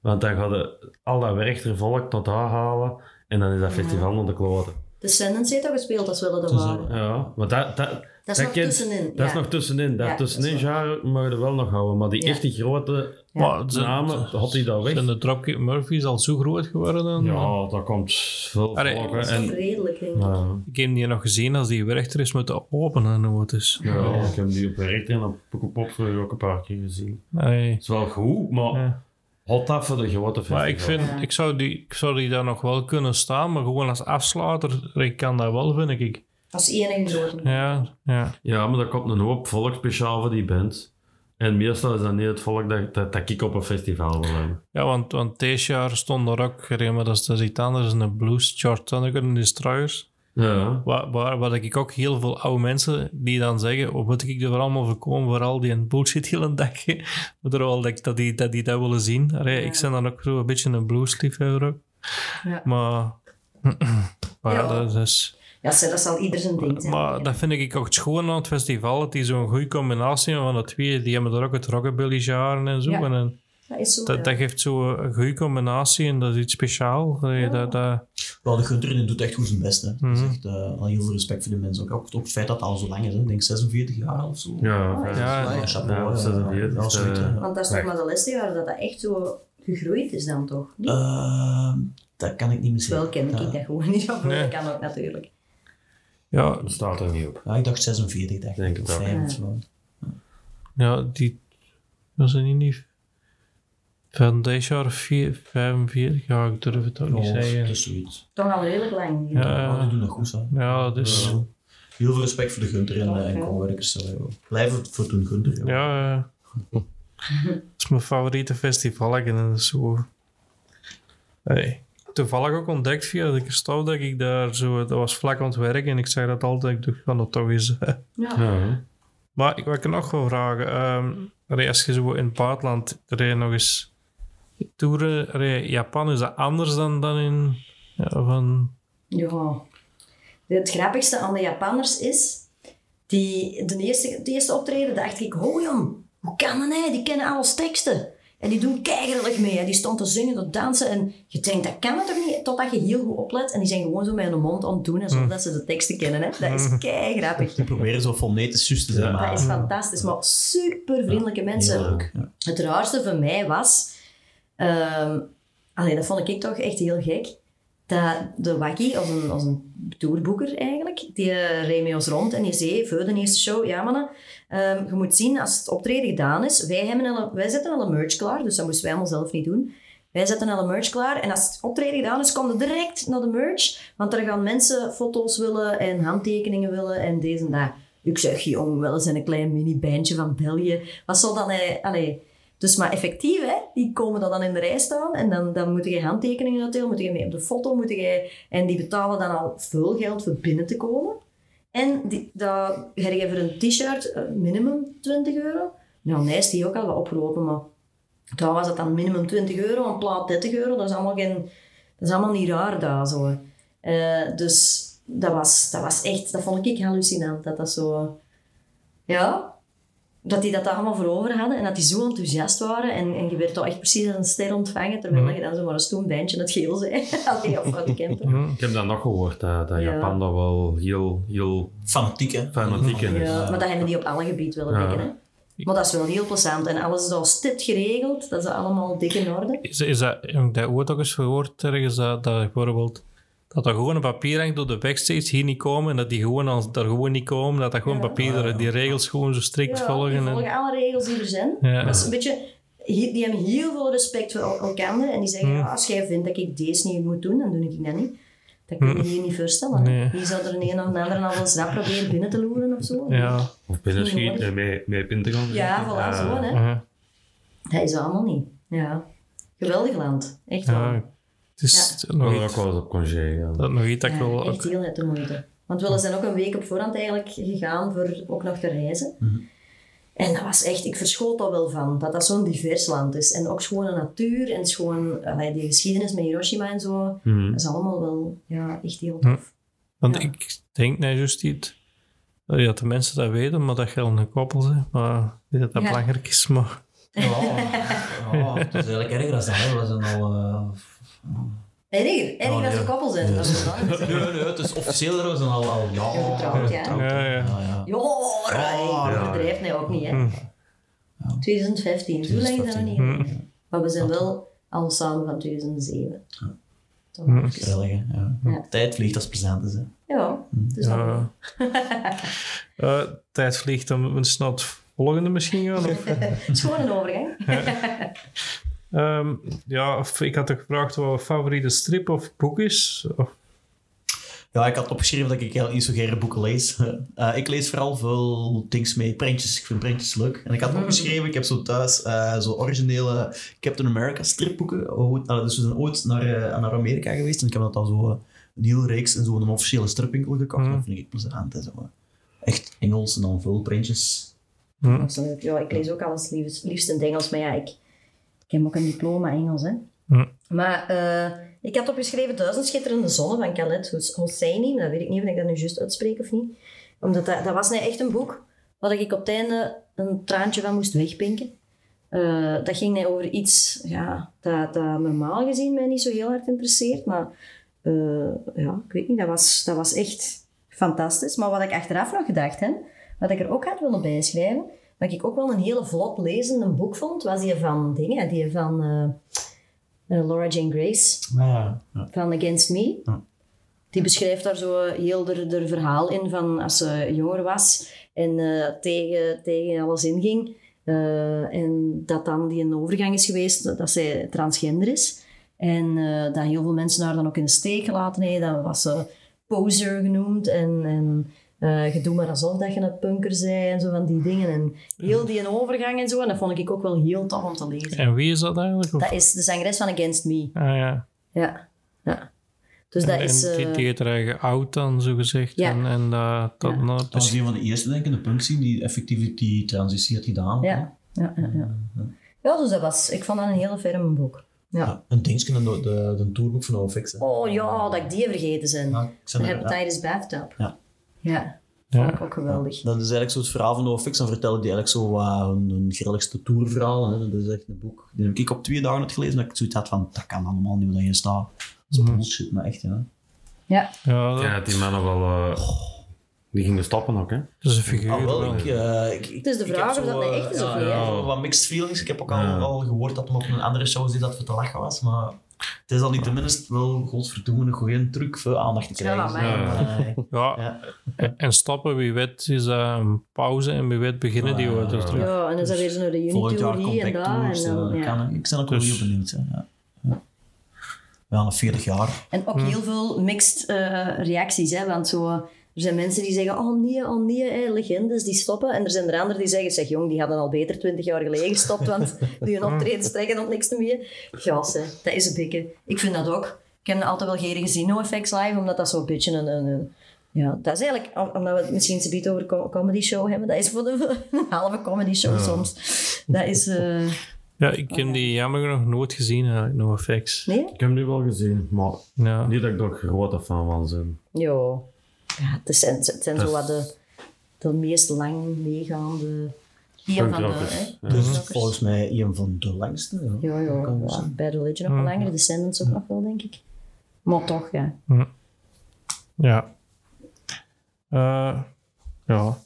Want dan gaat de- al dat werchter volk tot daar halen en dan is dat festival naar de kloten. De Sentence heeft al gespeeld, als willen de Dus, waarde. Ja, maar dat, dat, Dat is nog kent- tussenin. Dat is ja. nog tussenin. Dat Ja, tussenin dat jaren mag je er wel nog houden. Maar die Ja. echte grote Maar namen, had hij dat weg. Zijn de Dropkick Murphys al zo groot geworden? Dan? Ja, daar komt veel Allee, volk. Dat is redelijk, denk ik. ja, Ik heb die nog gezien als die werchter is met de openen. en het is. ja, ik heb die op recht en op Pukkelpop ook een paar keer gezien. Nee. Het is wel goed, maar Ja. hot dat voor de grote festival. Maar ik vind, Ja. ik zou, die, ik zou die daar nog wel kunnen staan, maar gewoon als afsluiter, ik kan dat wel, vind ik. Als enige grote. Ja, ja. Ja, maar er komt een hoop volk speciaal voor die band. En meestal is dat niet het volk dat, dat, dat ik op een festival wil hebben. Ja, want, want deze jaar stond er ook, ja, maar dat is, dat is iets anders, een blues, George Thunderker en Destroyers. Ja. Waar, waar, waar ik ook heel veel oude mensen die dan zeggen, wat moet ik er allemaal voorkomen, vooral die een bullshit heel een dag. Maar terwijl dat, dat, die, dat die dat willen zien. Allee, Ik ben dan ook zo een beetje een bluesliefhebber ook. Ja. Maar, maar ja, Ja. dat is... Ja, dat zal ieder zijn ding zijn. Maar dat vind ik ook het schoon aan het festival, dat die zo'n goede combinatie van de twee, die hebben er ook het rockabilly jaren en zo. Ja. En dat is zo. dat, ja. dat geeft zo een goede combinatie en dat is iets speciaals. Allee, dat, dat, Wel, de Gunter die doet echt goed zijn best. Hè. Dat is Mhm. echt, eh, al heel veel respect voor de mensen. Ook, ook, ook het feit dat het al zo lang is. Hè. Ik denk 46 jaar of zo. Ja, Ja, ja, Ja, chapeau. Ja, hè. 46, Ja, zoiets, eh. Want dat is toch maar de laatste jaren dat dat echt zo gegroeid is dan toch? Niet? Ehm, dat kan ik niet meer Wel zeggen. ken ik Ja. dat gewoon niet. Dat Nee. kan ook natuurlijk. Ja, dat staat er niet op. Ja, ik dacht 46, dacht Denk ik. het Of ook. 5 of Ja. zo. ja, die was er niet, niet van deze jaar vier- 45, ja, ik durf het ook niet Ja, zeggen. dat is zoiets. Toch al redelijk lang. Ja. Ja, die doen dat goed, hè. Ja, dus... Heel veel respect voor de Gunter en, eh, en co-workers. joh. Blijven voor doen Gunter. joh. Ja, eh, dat is mijn favoriete festival. En dat is zo... Hey. Toevallig ook ontdekt via de Christophe dat ik daar zo... Dat was vlak aan het werk en ik zei dat altijd. Ik dacht, ga dat toch eens... eh. Ja. Ja. Maar ik wil ik nog wel vragen. ehm, allee, als je zo in het buitenland rijdt nog eens toeren, rijdt Japan, is dat anders dan, dan in... Ja, van, Ja. Het grappigste aan de Japanners is, die, de, eerste, de eerste optreden dacht ik, oh jong, hoe kan dat nou? Die kennen alles teksten. En die doen keigerlijk mee. hè. Die stond te zingen, te dansen. En je denkt, dat kan het toch niet? Totdat je heel goed oplet. En die zijn gewoon zo met hun mond aan het doen, alsof dat ze de teksten kennen. Hè. Dat is kei grappig. Die proberen zo fonetisch te zijn. maar Dat is fantastisch. Maar super vriendelijke mensen. heel leuk. Ja. Het raarste voor mij was... ehm allee, dat vond ik toch echt heel gek. Dat de Wakkie, als een, als een tourboeker eigenlijk, die uh, reed ons rond en die zei voor de eerste show, ja mannen, ehm, je moet zien, als het optreden gedaan is, wij, hebben wij zetten al een merch klaar, dus dat moesten wij allemaal zelf niet doen. Wij zetten al een merch klaar en als het optreden gedaan is, kom je direct naar de merch, want er gaan mensen foto's willen en handtekeningen willen en deze en dat. Ik zeg, jong, wel eens een klein mini-bandje van België. Wat zal dan... eh, Allee, dus maar effectief, hè, die komen dan in de rij staan en dan, dan moet je handtekeningen uitdelen, moet je mee op de foto, moet je, en die betalen dan al veel geld voor binnen te komen. En die, dat, je voor een t-shirt eh, minimum 20 euro. Nou, nee, is die ook al wat opgelopen, maar daar was het dan minimum 20 euro, een plaat 30 euro. Dat is allemaal, geen, dat is allemaal niet raar daar zo. Eh, dus dat was, dat was echt, dat vond ik hallucinant, dat dat zo, ja, dat die dat allemaal voor over hadden en dat die zo enthousiast waren en, en je werd toch echt precies als een ster ontvangen, terwijl dat je dan zomaar een stoem bandje in het geel zei. Allee, of uit de camper. hm, Ik heb dat nog gehoord, dat, dat Ja. Japan dat wel heel, heel Fanatiek, hè? fanatiek in is. Ja, maar dat hebben die op alle gebieden willen Ja. Maar dat is wel heel plezant. En alles is al stipt geregeld. Dat is allemaal dik in orde. is, is dat, heb ik dat ooit ook eens gehoord ergens, dat, dat bijvoorbeeld... Dat er gewoon een papier hangt door de backstage hier niet komen en dat die gewoon als daar gewoon niet komen, dat dat gewoon Ja. papier, dat die regels gewoon zo strikt Ja, volgen. die en- volgen alle regels die er zijn. Ja. Dat is een beetje... Die hebben heel veel respect voor el- elkaar. En die zeggen, ja, als jij vindt dat ik deze niet moet doen, dan doe ik dat niet. Dat kun je hier niet voorstellen. hè. Nee. Wie zou er een een of ander al eens rap proberen binnen te loeren of zo? ja. Of binnenschieten en mee, mee in te gaan. Ja, voilà, zo. Hè. uh-huh. Dat is allemaal niet. Ja. Geweldig land. Echt wel. Ja. Het is Ik nog wil er ook wel eens op congé gaan. dat nog iets dat ik Ja, wel... echt heel net de moeite. Want we zijn ook een week op voorhand eigenlijk gegaan voor ook nog te reizen. En dat was echt, ik verschoot daar wel van, dat dat zo'n divers land is. En ook schone natuur en schoon, allee, die geschiedenis met Hiroshima en zo. Mhm. Dat is allemaal wel ja, echt heel tof. Want Ja. ik denk nou juist niet ja, dat de mensen dat weten, maar dat geldt een koppel zijn. Maar dat dat Ja. belangrijk is. Maar Ja, ja, het is eigenlijk erger dan dat. hè. We zijn al... eh, Erger, erger Oh, als nee. een koppel zijn. Hè. Nee, nee, het is officieel, zijn al... al ja, Ja, getrouwd, ja. getrouwd, Ja, ja. ja, ja. Ja, Ja. dat verdrijft mij ook niet, hè. Hm. 2015, zo lang is dat nog niet. Hm. Maar we zijn wel al samen van 2007. Toch Hm. Gezellig. Ja. Ja. Tijd vliegt als is, hè. Ja, dus ja. Eh, tijd vliegt, dan moeten we snel het volgende misschien gaan. Of, Het is gewoon een overgang. Ehm, ja, of ik had ook gevraagd wat je favoriete strip of boek is. Of, Ja, ik had opgeschreven dat ik zo graag boeken lees. Eh, ik lees vooral veel things mee, prentjes. Ik vind prentjes leuk. En ik had opgeschreven, ik heb zo thuis eh, zo originele Captain America stripboeken. Oh, dus we zijn ooit naar, eh, naar Amerika geweest en ik heb dat al zo een hele reeks in zo'n officiële stripwinkel gekocht. Mhm. Dat vind ik plezant. Zo. Echt Engels en dan veel prentjes. Absoluut. Ja, ik lees ook alles liefst, liefst in het Engels, maar ja, ik, ik heb ook een diploma Engels, hè. Hm. Maar eh, ik had opgeschreven Duizend Schitterende Zonnen van Khaled Hos- Hosseini. Dat weet ik niet of ik dat nu juist uitspreek of niet. Omdat dat, dat was nou echt een boek waar ik op het einde een traantje van moest wegpinken. Eh, dat ging nou over iets ja, dat, dat normaal gezien mij niet zo heel hard interesseert. Maar eh, ja, ik weet niet, dat was, dat was echt fantastisch. Maar wat ik achteraf nog gedacht heb, wat ik er ook had willen bijschrijven, wat ik ook wel een hele vlot lezende boek vond, was die van dingen, die van eh, eh, Laura Jane Grace Maar ja, ja. van Against Me. Ja. Die beschrijft daar zo heel er verhaal in van als ze jonger was en eh, tegen, tegen alles inging. en dat dan die een overgang is geweest, dat zij transgender is. En dat heel veel mensen haar dan ook in de steek gelaten hebben. Dan was ze poser genoemd en, en eh je doet maar alsof dat je een punker bent en zo van die dingen. En heel die overgang en zo. En dat vond ik ook wel heel tof om te lezen. En wie is dat eigenlijk? Of- Dat is de zangeres van Against Me. Ah ja. Ja. ja. Dus dat en is... eh, die heeft haar eigen oud dan, zo gezegd. Ja. En, en dat, dat, Ja. nou, Dat was een van de eerste, denk ik, in de punk scene die effectief die transitie had gedaan. ja. Ja, ja, ja. ja, dus dat was... Ik vond dat een hele ferme boek. Ja. Ja, een dingetje, de, de, de tourboek van OFX. Hè. Oh ja, dat ik die vergeten zijn. Ja, ik zei ja. Hepatitis Bathtub. Ja. Ja. Ja. Vond ik ook geweldig. Dat is eigenlijk zo het verhaal van OFX. Dan vertellen die eigenlijk zo wat hun, hun grilligste tourverhaal. Hè. Dat is echt een boek. Die heb ik op twee dagen had gelezen. Dat ik zoiets had van, dat kan allemaal niet wat je staat. Dat is bullshit, maar echt, ja. Ja. ja, dat, Ja, die mannen wel... eh, die gingen stoppen ook, hè. dat is een figuur. Ah, wel, ik, eh, ik, ik, Het is de vraag of zo, dat nou echt is of ja, niet, ja, wat mixed feelings. Ik heb ook al, Ja. al gehoord dat hem op een andere show zit dat het te lachen was. Maar het is al niet tenminste wel, godverdomme, een goede truc voor aandacht te krijgen. Eh, Ja, ja. en- en stoppen, wie weet, is dat een pauze en wie weet beginnen die weer terug. Ja, en dan is dat weer zo'n jaar reunietour hier en comeback daar. En dan, eh, ja. kan, ik ben ook wel Dus- heel benieuwd. Hè. Ja. Ja. Ja, na 40 jaar. En ook heel veel mixed eh, reacties, hè, want zo, er zijn mensen die zeggen, oh nee, oh nee, hè, legendes die stoppen. En er zijn er anderen die zeggen, zeg jong, die hadden al beter 20 jaar geleden gestopt, want die hun optreden trekken op niks meer. Gas, hè, dat is een beetje. Ik vind dat ook. Ik heb altijd wel geren gezien, NoFX Live, omdat dat zo'n beetje een, een, een- ja, dat is eigenlijk, om- omdat we het misschien een beetje over een comedy show hebben, dat is voor de, een halve comedy show soms. Dat is, eh, Ja, ik heb die jammer genoeg nooit gezien, eigenlijk, no effects. nee? Ik heb hem nu wel gezien, maar Ja. niet dat ik er grote fan van ben. Ja, ja het, zijn, het zijn zo wat de, de meest lang meegaande. Een van de. Ja. Dus volgens mij een van de langste. Ja, Ja, ja. Bad Religion nog wel langer, Descendants ook nog wel, denk ik. Maar toch, ja. Ja. Eh, ja.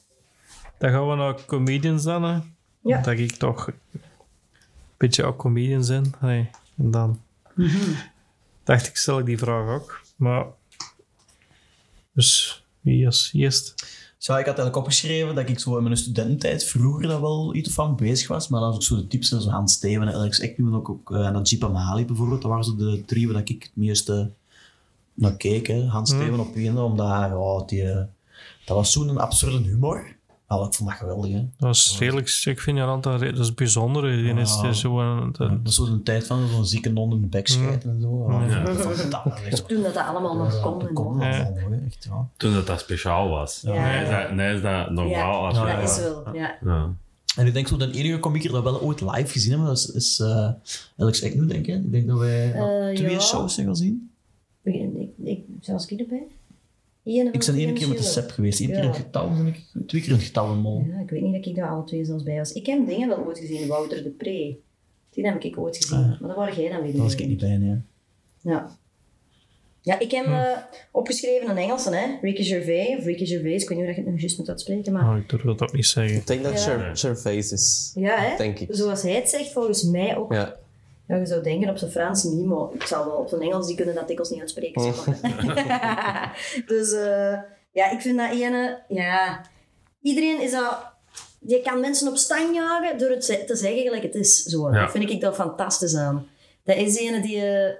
Dan gaan we naar comedians dan, hè. Ja. Dat ik toch een beetje ook comedian ben. Nee, en dan dacht ik, stel ik die vraag ook. Maar... Dus, wie is eerst? Zo, ik had eigenlijk opgeschreven dat ik zo in mijn studententijd vroeger daar wel iets van bezig was. Maar dan was ook zo de tips, zo Hans Steven en Alex Ekman, ook, ook uh, Najib Amali bijvoorbeeld. Dat waren zo de drie waar ik het meeste naar keek. Hè. Hans Steven op één, omdat ja, die, eh, dat was zo'n absurde humor. Nou, ik vond dat geweldig. Hè. Dat is redelijk, ik vind dat altijd, dat is bijzonder. Die is Ja. zo een, Dat is zo'n tijd van zo'n zieke non in de bek schijten en zo. Ja. Dat dat Toen dat dat allemaal nog kon. dat kon echt, ja. Toen dat dat speciaal was. Ja. Nee, is dat, nee, is dat normaal. als Ja, je- dat is wel, ja. Ja. En ik denk zo de enige komieker dat we wel ooit live gezien hebben, dat is, is eh, Alex denk ik. Ik denk dat wij Eh, twee ja. shows hebben gezien. Ik, ik, ik, zelfs ik erbij? Ik ben één keer met de. SEP geweest, keer Ja. in het getal twee keer in het getal en mol. Ja, ik weet niet dat ik daar alle twee zelfs bij was. Ik heb dingen wel ooit gezien, Wouter de Pre. Die heb ik ooit gezien. Maar daar waren jij dan weer Dat was ik niet bij, nee. Ja. Ja, ik heb Hm. eh, opgeschreven een Engelse, hè. Ricky Gervais, of Ricky Gervais, ik weet niet hoe je het nu juist moet uitspreken, maar... Oh, ik durf dat niet zeggen. Ik denk dat Ja. Ger- Gervais is. Ja, hè. Denk ik. Zoals hij het zegt, volgens mij ook. Ja. Ja. je zou denken op zijn Frans niet, maar ik zal wel op zijn Engels, die kunnen dat dikwijls niet uitspreken. zeg maar. dus eh, ja, ik vind dat ene... Ja, iedereen is dat... Je kan mensen op stang jagen door het te zeggen gelijk het is. Zo. Ja. Dat vind ik dat fantastisch aan. Dat is de ene die... eh,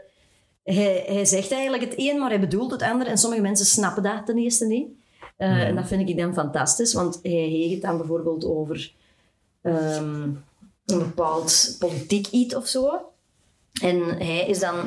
hij, hij zegt eigenlijk het een, maar hij bedoelt het ander. En sommige mensen snappen dat ten eerste niet. Eh, En dat vind ik dan fantastisch, want hij heeft het dan bijvoorbeeld over ehm, een bepaald politiek iets of zo. En hij is dan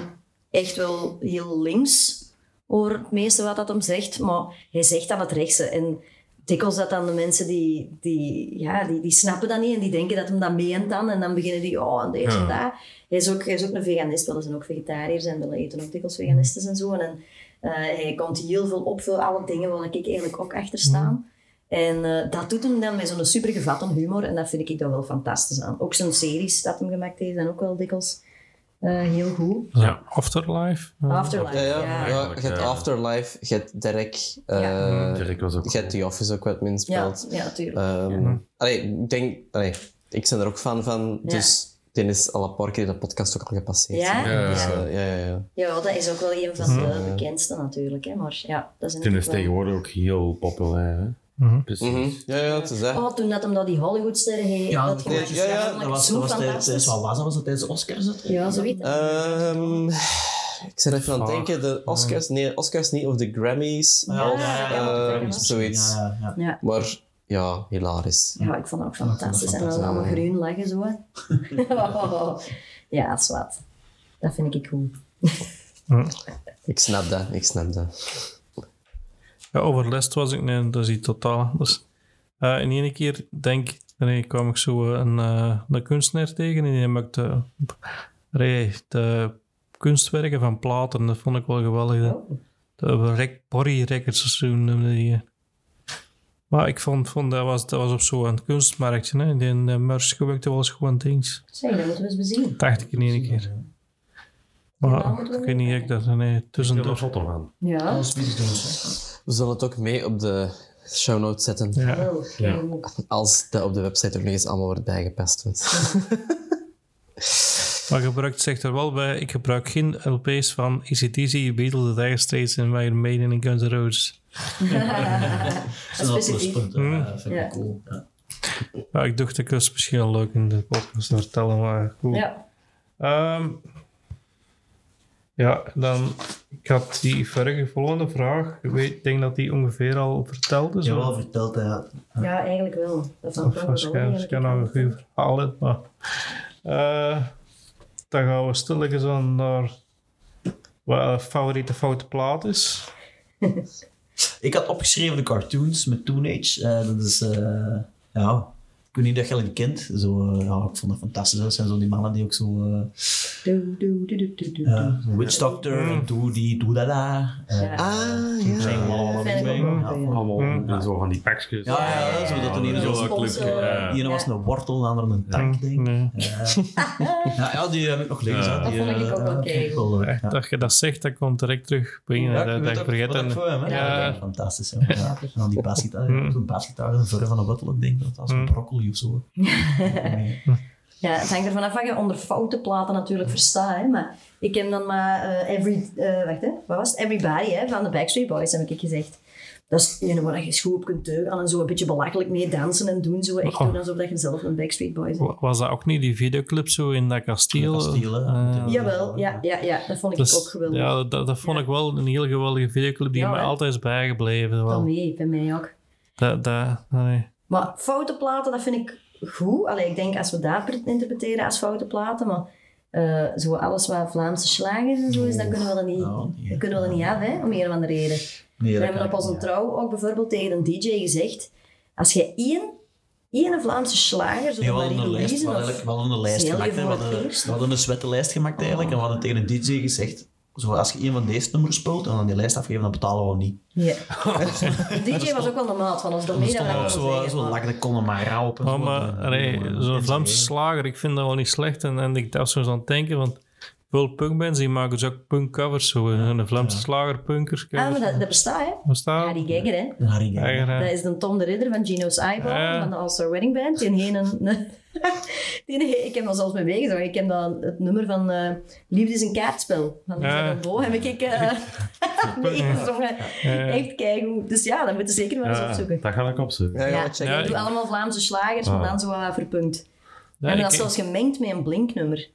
echt wel heel links over het meeste wat dat hem zegt, maar hij zegt dan het rechtse. En dikwijls dat dan de mensen die, die, ja, die, die snappen dat niet en die denken dat hem dat meent dan. En dan beginnen die, oh, en deze en Ja. dat. Hij is ook, hij is ook een veganist, wel, zijn ook vegetariërs en willen eten ook dikwijls veganisten en zo. En eh, hij komt heel veel op voor alle dingen waar ik eigenlijk ook achter sta. En eh, dat doet hem dan met zo'n super gevatte humor en dat vind ik dan wel fantastisch aan. Ook zijn series dat hem gemaakt heeft zijn ook wel dikwijls eh, heel goed. Ja, Afterlife. Ja. Afterlife, Ja, ja. ja, ja. je hebt Ja. Afterlife, je hebt Derek, Ja. eh, Dirk was ook je hebt The Office ook wat min Ja, speelt. ja, natuurlijk. Ehm, allee, ik denk, allee, ik ben er ook fan van, dus die is al een paar keer in de podcast ook al gepasseerd. Ja? Ja. Dus, Ja. eh, ja, ja, ja. Ja, dat is ook wel een van de bekendste natuurlijk. Hè. Maar ja, dat is tegenwoordig ook heel populair. Hè? Precies. Mhm. ja, ja, het is dat. Oh, toen dat hem dat die Hollywoodsterren heeft Ja, had gemaakt, ja, ja, Dat was, zo dat was tijdens, wat was dat? Was dat tijdens de Oscars? het? Ja, zoiets. Ehm, Ik ben even aan het denken, de Oscars, nee, Oscars niet, of de Grammys. Ja, of, ja, ja, ja. zoiets. Ja, ja, ja. Ja. Maar ja, hilarisch. ja, ik vond het ook fantastisch. En dan allemaal groen leggen zo. ja, zwart. Dat vind ik goed. Ik snap dat, ik snap dat. Ja, over lest was ik, nee, dat is iets totaal anders. Eh, in één keer denk nee, kwam ik zo een, eh, een kunstenaar tegen en die maakte nee, de kunstwerken van platen. Dat vond ik wel geweldig. Oh. De rec, Borry Records of zo noemde die. Maar ik vond, vond dat, was, dat was op zo'n kunstmarktje. Hè. Die uh, merch gebruikte wel eens gewoon dings. Zeg, dat moeten we eens bezien. Dacht ik in één keer. Maar ik weet niet, ik dat nee, Ik heb er een tussendoor. foto van. Ja. Alles bieden doen ze. We zullen het ook mee op de show notes zetten. Ja. Oh, Ja. Als dat op de website ook nog eens allemaal wordt bijgepast. Maar gebruikt zegt er wel bij, ik gebruik geen LP's van ACDC, Beatles, The Dire Straits en Iron Maiden en Guns N' Roses. Dat is wel pluspunten. Hmm. Ja, dat vind ik Ja. cool. Ja. Ja, ik dacht, ik was misschien wel leuk in de podcast te vertellen, maar goed. Ja. Ehm, ja, dan, ik had die vorige volgende vraag, ik denk dat die ongeveer al verteld is. Of- wel verteld, ja. ja, eigenlijk wel. Dat vond Of waarschijnlijk wel nog een goed verhaal in, maar... eh, dan gaan we stilletjes aan naar wat een favoriete foute plaat is. Ik had opgeschreven de cartoons met Toonage. Eh dat is, eh, ja, ik weet niet dat je die kent. Zo, eh, ja, ik vond dat fantastisch. Dat zijn zo die mannen die ook zo, eh ja, doe. zo Witch Doctor en doe die, doe dat daar. Eh, Ja. ah, ja. zijn allemaal Ja, en zo van die pakjes. Ja, ja, ja, zo dat er zo zo- een. Die ene was een wortel, de andere een tak, denk ik. Nee. Ja, ja, die heb ik nog liggen. Ja. zo. Dat vond ik eh, ook wel ja. dat je dat zegt, dat komt direct terug binnen. Ja, dat, ik vergeet. Ja. Ja, fantastisch. Ja. Ja. En dan die basgitaar, zo'n basgitaar, een vorm van een wortel, ik denk dat dat is een Hmm. Broccoli of zo. Nee. Ja, het hangt ervan af wat je onder foute platen natuurlijk verstaat. Hè. Maar ik heb dan maar eh, every, eh, wacht, hè, wat was het? Everybody hè, van de Backstreet Boys, heb ik gezegd. Dat is een waar je goed op kunt teugen en zo een beetje belachelijk mee dansen en doen. Zo echt Oh. doen alsof dat je zelf een Backstreet Boys bent. Wa- Was dat ook niet die videoclip zo in dat kasteel? Dat kasteel. Eh, Jawel, ja, ja, ja, dat vond ik dus- ook geweldig. Ja, dat, dat vond ik wel een heel geweldige videoclip die Ja, mij altijd is bijgebleven. Wel. Dan mee, bij mij ook. Dat, dat, nee. Maar foute platen, dat vind ik goed. Allee, ik denk als we dat interpreteren als foute platen, maar eh, zo alles wat Vlaamse slagers en zo is, dan kunnen we dat niet, Nou, kunnen we dat niet af, hè, om een of andere reden. Nee, We hebben op onze trouw ook bijvoorbeeld tegen een DJ gezegd, als je één, één Vlaamse slager, Nee, we hadden een lijst, we hadden, hadden een lijst gemaakt. We hadden, we hadden een zwette lijst gemaakt eigenlijk. En we hadden tegen een DJ gezegd, zo, als je een van deze nummers speelt en dan die lijst afgeven, dan betalen we niet. Ja. De DJ was ook wel de maat van ons, dat stond we ook dat zo, wel zo zeggen. maar- lak rauw op. Oh, zo. maar zo'n en- slager, ik vind dat wel niet slecht. En, en ik dacht zo eens aan het denken, want veel punkbands die maken dus ook punkcovers. Zo, een Vlaamse slager, punkers. Ah, maar dat, dat bestaat, hè. Wat staat? Harry Geiger, hè. Harry. Eigen, Dat is de Tom de Ridder van Gino's Eyeball, Ja. van de All-Star Wedding Band. Die een, een, die, ik heb daar zelfs mee meegezongen. Ik heb dan het nummer van eh, Liefde is een kaartspel. Van Ja. Bo heb ik uh, meegezongen. Ja. Echt keigoed. Dus ja, dat moeten zeker wel eens Ja, opzoeken. dat ga ik opzoeken. Ja, ja, Ja, check Ja, ik doe allemaal Vlaamse slagers, maar Ah. dan zo wat verpunkt. ja, en dat is zelfs gemengd met een blinknummer.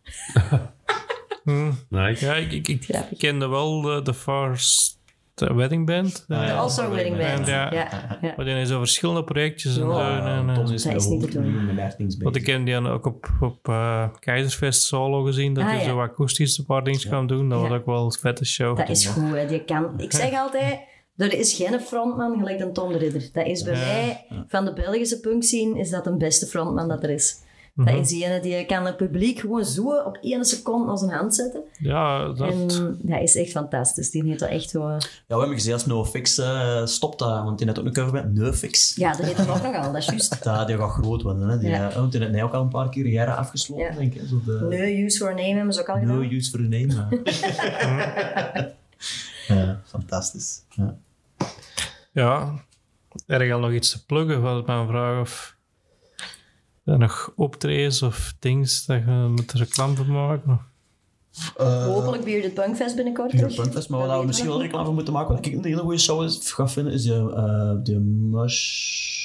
hm. Nee, Ja, ik, ik, ik kende wel de, de First Wedding Band. Ah, De ja, All-Star Wedding Band. Ja. Ja. Ja. Maar die heeft zo verschillende projectjes. En, zo, en, en, Tom eh, is niet te doen. want ik ken die dan ook op, op eh, Keizersfest solo gezien. Dat Ah, hij ja. zo akoestisch een paar dingen kan doen. Dat Ja. was ook wel een vette show. Dat is goed, hè. Die kan... Ik zeg altijd, er is geen frontman gelijk een Tom de Ridder. Dat is bij Ja. mij, van de Belgische punk scene, is dat de beste frontman dat er is. Mhm. Dat is die ene, die kan het publiek gewoon zo op één seconde als een hand zetten. Ja, dat... En dat is echt fantastisch. Die heeft er echt zo... Ja, we hebben gezien als NoFX uh, stopt dat, want die had ook een cover met NoFX. Ja, dat heet er ook nogal, dat is juist. Dat, die gaat groot worden. Hè. Die, Ja. eh, want die heeft mij ook al een paar keer jaren afgesloten, Ja. denk ik. Zo de, No use for a name hebben ze ook al No gedaan. use for a name. ja. ja, fantastisch. Ja. Ja, er is al nog iets te pluggen, was mijn vraag. Of er nog optredens of dingen dat je met de reclame voor maken? Hopelijk Bearded Punkfest binnenkort Ja, terug. puntfest, maar wat we misschien wel reclame voor moeten maken, wat ik een hele goede show is, ga vinden, is de, eh de Mush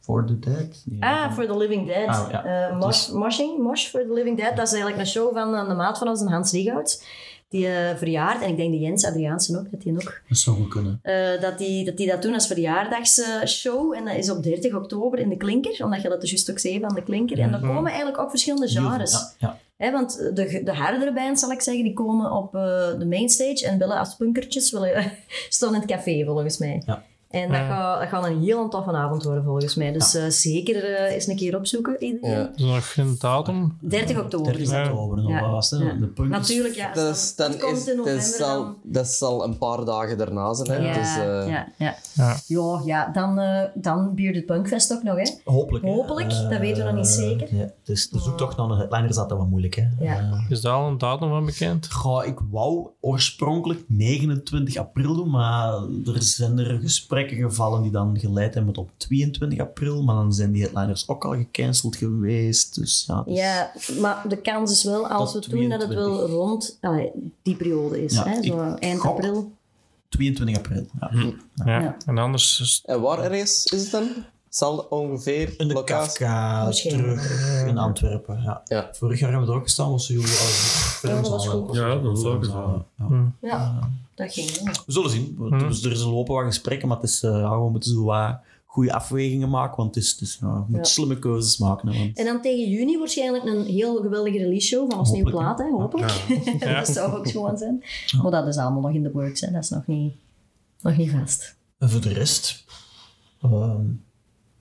for the Dead. Nee, Ah, For the Living Dead. Ah, ja. Eh, mosh, Dus- moshing, Mosh for the Living Dead. Dat is eigenlijk een show van de maat van ons, en Hans Riegouts. Die eh, verjaard. En ik denk de Jens Adriaansen ook, dat die ook. Dat zou goed kunnen. eh, dat, die, dat die dat doen als verjaardagsshow. En dat is op 30 oktober in de Klinker. Omdat je dat dus juist ook zei van de Klinker. En daar komen eigenlijk ook verschillende genres. Ja, want de, de hardere bands, zal ik zeggen, die komen op eh, de mainstage en willen als punkertjes willen, staan in het café, volgens mij. Ja. En dat, Ja. gaat, dat gaat een heel toffe avond worden, volgens mij. Dus eh, zeker eh, eens een keer opzoeken, iedereen. Ja. Is er nog geen datum? 30 oktober. 30 Ja. oktober, nog Ja. wel was het. Ja. De punk is- Natuurlijk, ja. Dat, is, dat- dan dat komt is, in dat, november zal, dan. dat zal een paar dagen daarna zijn. Hè? Ja, Dus, eh, ja, ja. Ja. Ja, ja, dan, eh dan Bearded Punkfest ook nog, hè. Hopelijk. Hopelijk, dat weten we nog niet zeker. Ja, dus de zoektocht naar een headliner is altijd wat moeilijk. Hè. Ja. Is daar al een datum van bekend? Goh, ik wou oorspronkelijk 29 april doen, maar er zijn er gesprekken gevallen die dan geleid hebben tot 22 april. Maar dan zijn die headliners ook al gecanceld geweest. Dus ja, dus- Ja, maar de kans is wel, als we het doen, dat het wel 22. rond allee, die periode is. Ja, hè? Zo eind gok- april. 22 april. Ja. Ja. Ja. En anders is En waar ergens is het dan? Zal ongeveer In de locatie? Kafka terug in Antwerpen. Ja. Ja. Vorig jaar hebben we er ook gestaan, was jullie als Ja, dat was goed. Ja, dat is ook zo. Ja. Ja, dat ging. We zullen zien. Dus er zijn lopen wat gesprekken, maar het is, eh, ja, we moeten zo wat goede afwegingen maken, want het is, het is, Ja. slimme keuzes maken. Hè, want En dan tegen juni waarschijnlijk een heel geweldige release show van ons nieuwe Hopelijk, plaat, hè? hopelijk. Ja. dat zou ook gewoon zijn. Maar dat is allemaal nog in de works, hè? dat is nog niet, nog niet vast. En voor de rest, ehm,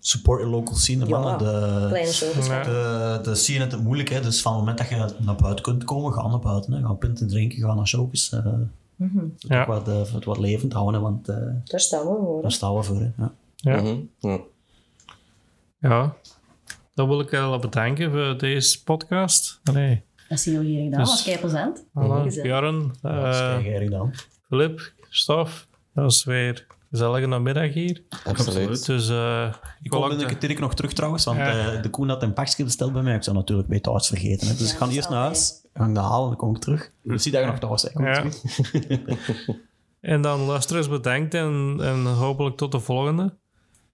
support your local scene. Ja, mannen. De, Kleine show. Ja. de, de scene het moeilijk, hè. dus van het moment dat je naar buiten kunt komen, ga naar buiten. Hè. Ga pinten drinken, ga naar showjes. eh het Ja. ook wat, eh, het wat levend houden, hè, want eh, Daar staan we voor. daar staan we voor. Hè. Ja. Ja. Mhm, ja. ja. Dat wil ik wel bedanken voor deze podcast. Allee. Dat is heel hier gedaan, Dus- dat was kei plezant. Is dan. Filip, Stof. Dat was weer gezellige namiddag hier. Absoluut. Dus eh, Ik ik kom binnen een keer nog terug trouwens, want Ja. eh, de Koen had een pakje besteld bij mij. Ik zou natuurlijk bij thuis vergeten. Hè. Dus Ja, ik ga eerst naar huis, ga ik dat halen en dan kom ik terug. Dus zie dat je nog thuis bent. Ja. En dan luisteraars bedankt en, en hopelijk tot de volgende.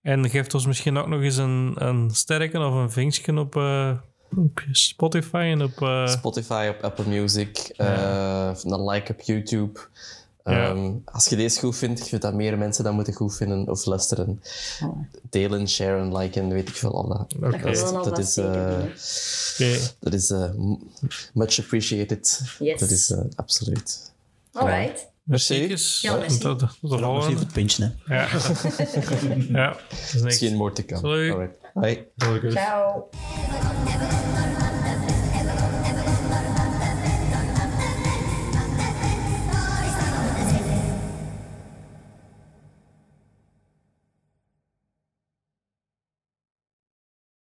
En geeft ons misschien ook nog eens een, een sterke of een vinkje op, eh, op Spotify en op... eh, Spotify, op Apple Music, eh, een like op YouTube. Ja. Ehm, Als je deze goed vindt, ik vind dat meer mensen dat moeten goed vinden of luisteren. Oh. Delen, sharen, liken, weet ik veel al dat. Oké. Dat dat is, eh, hè. Oké. Dat is eh, m- much appreciated. Yes. Dat is eh, absoluut. Alright. Merci. Ja, merci. Tot, de- tot de Nog even volgende. het pintje. Hè. Ja. ja. Dat is niks. Misschien more to come. Salut. Alright. Bye. Ciao.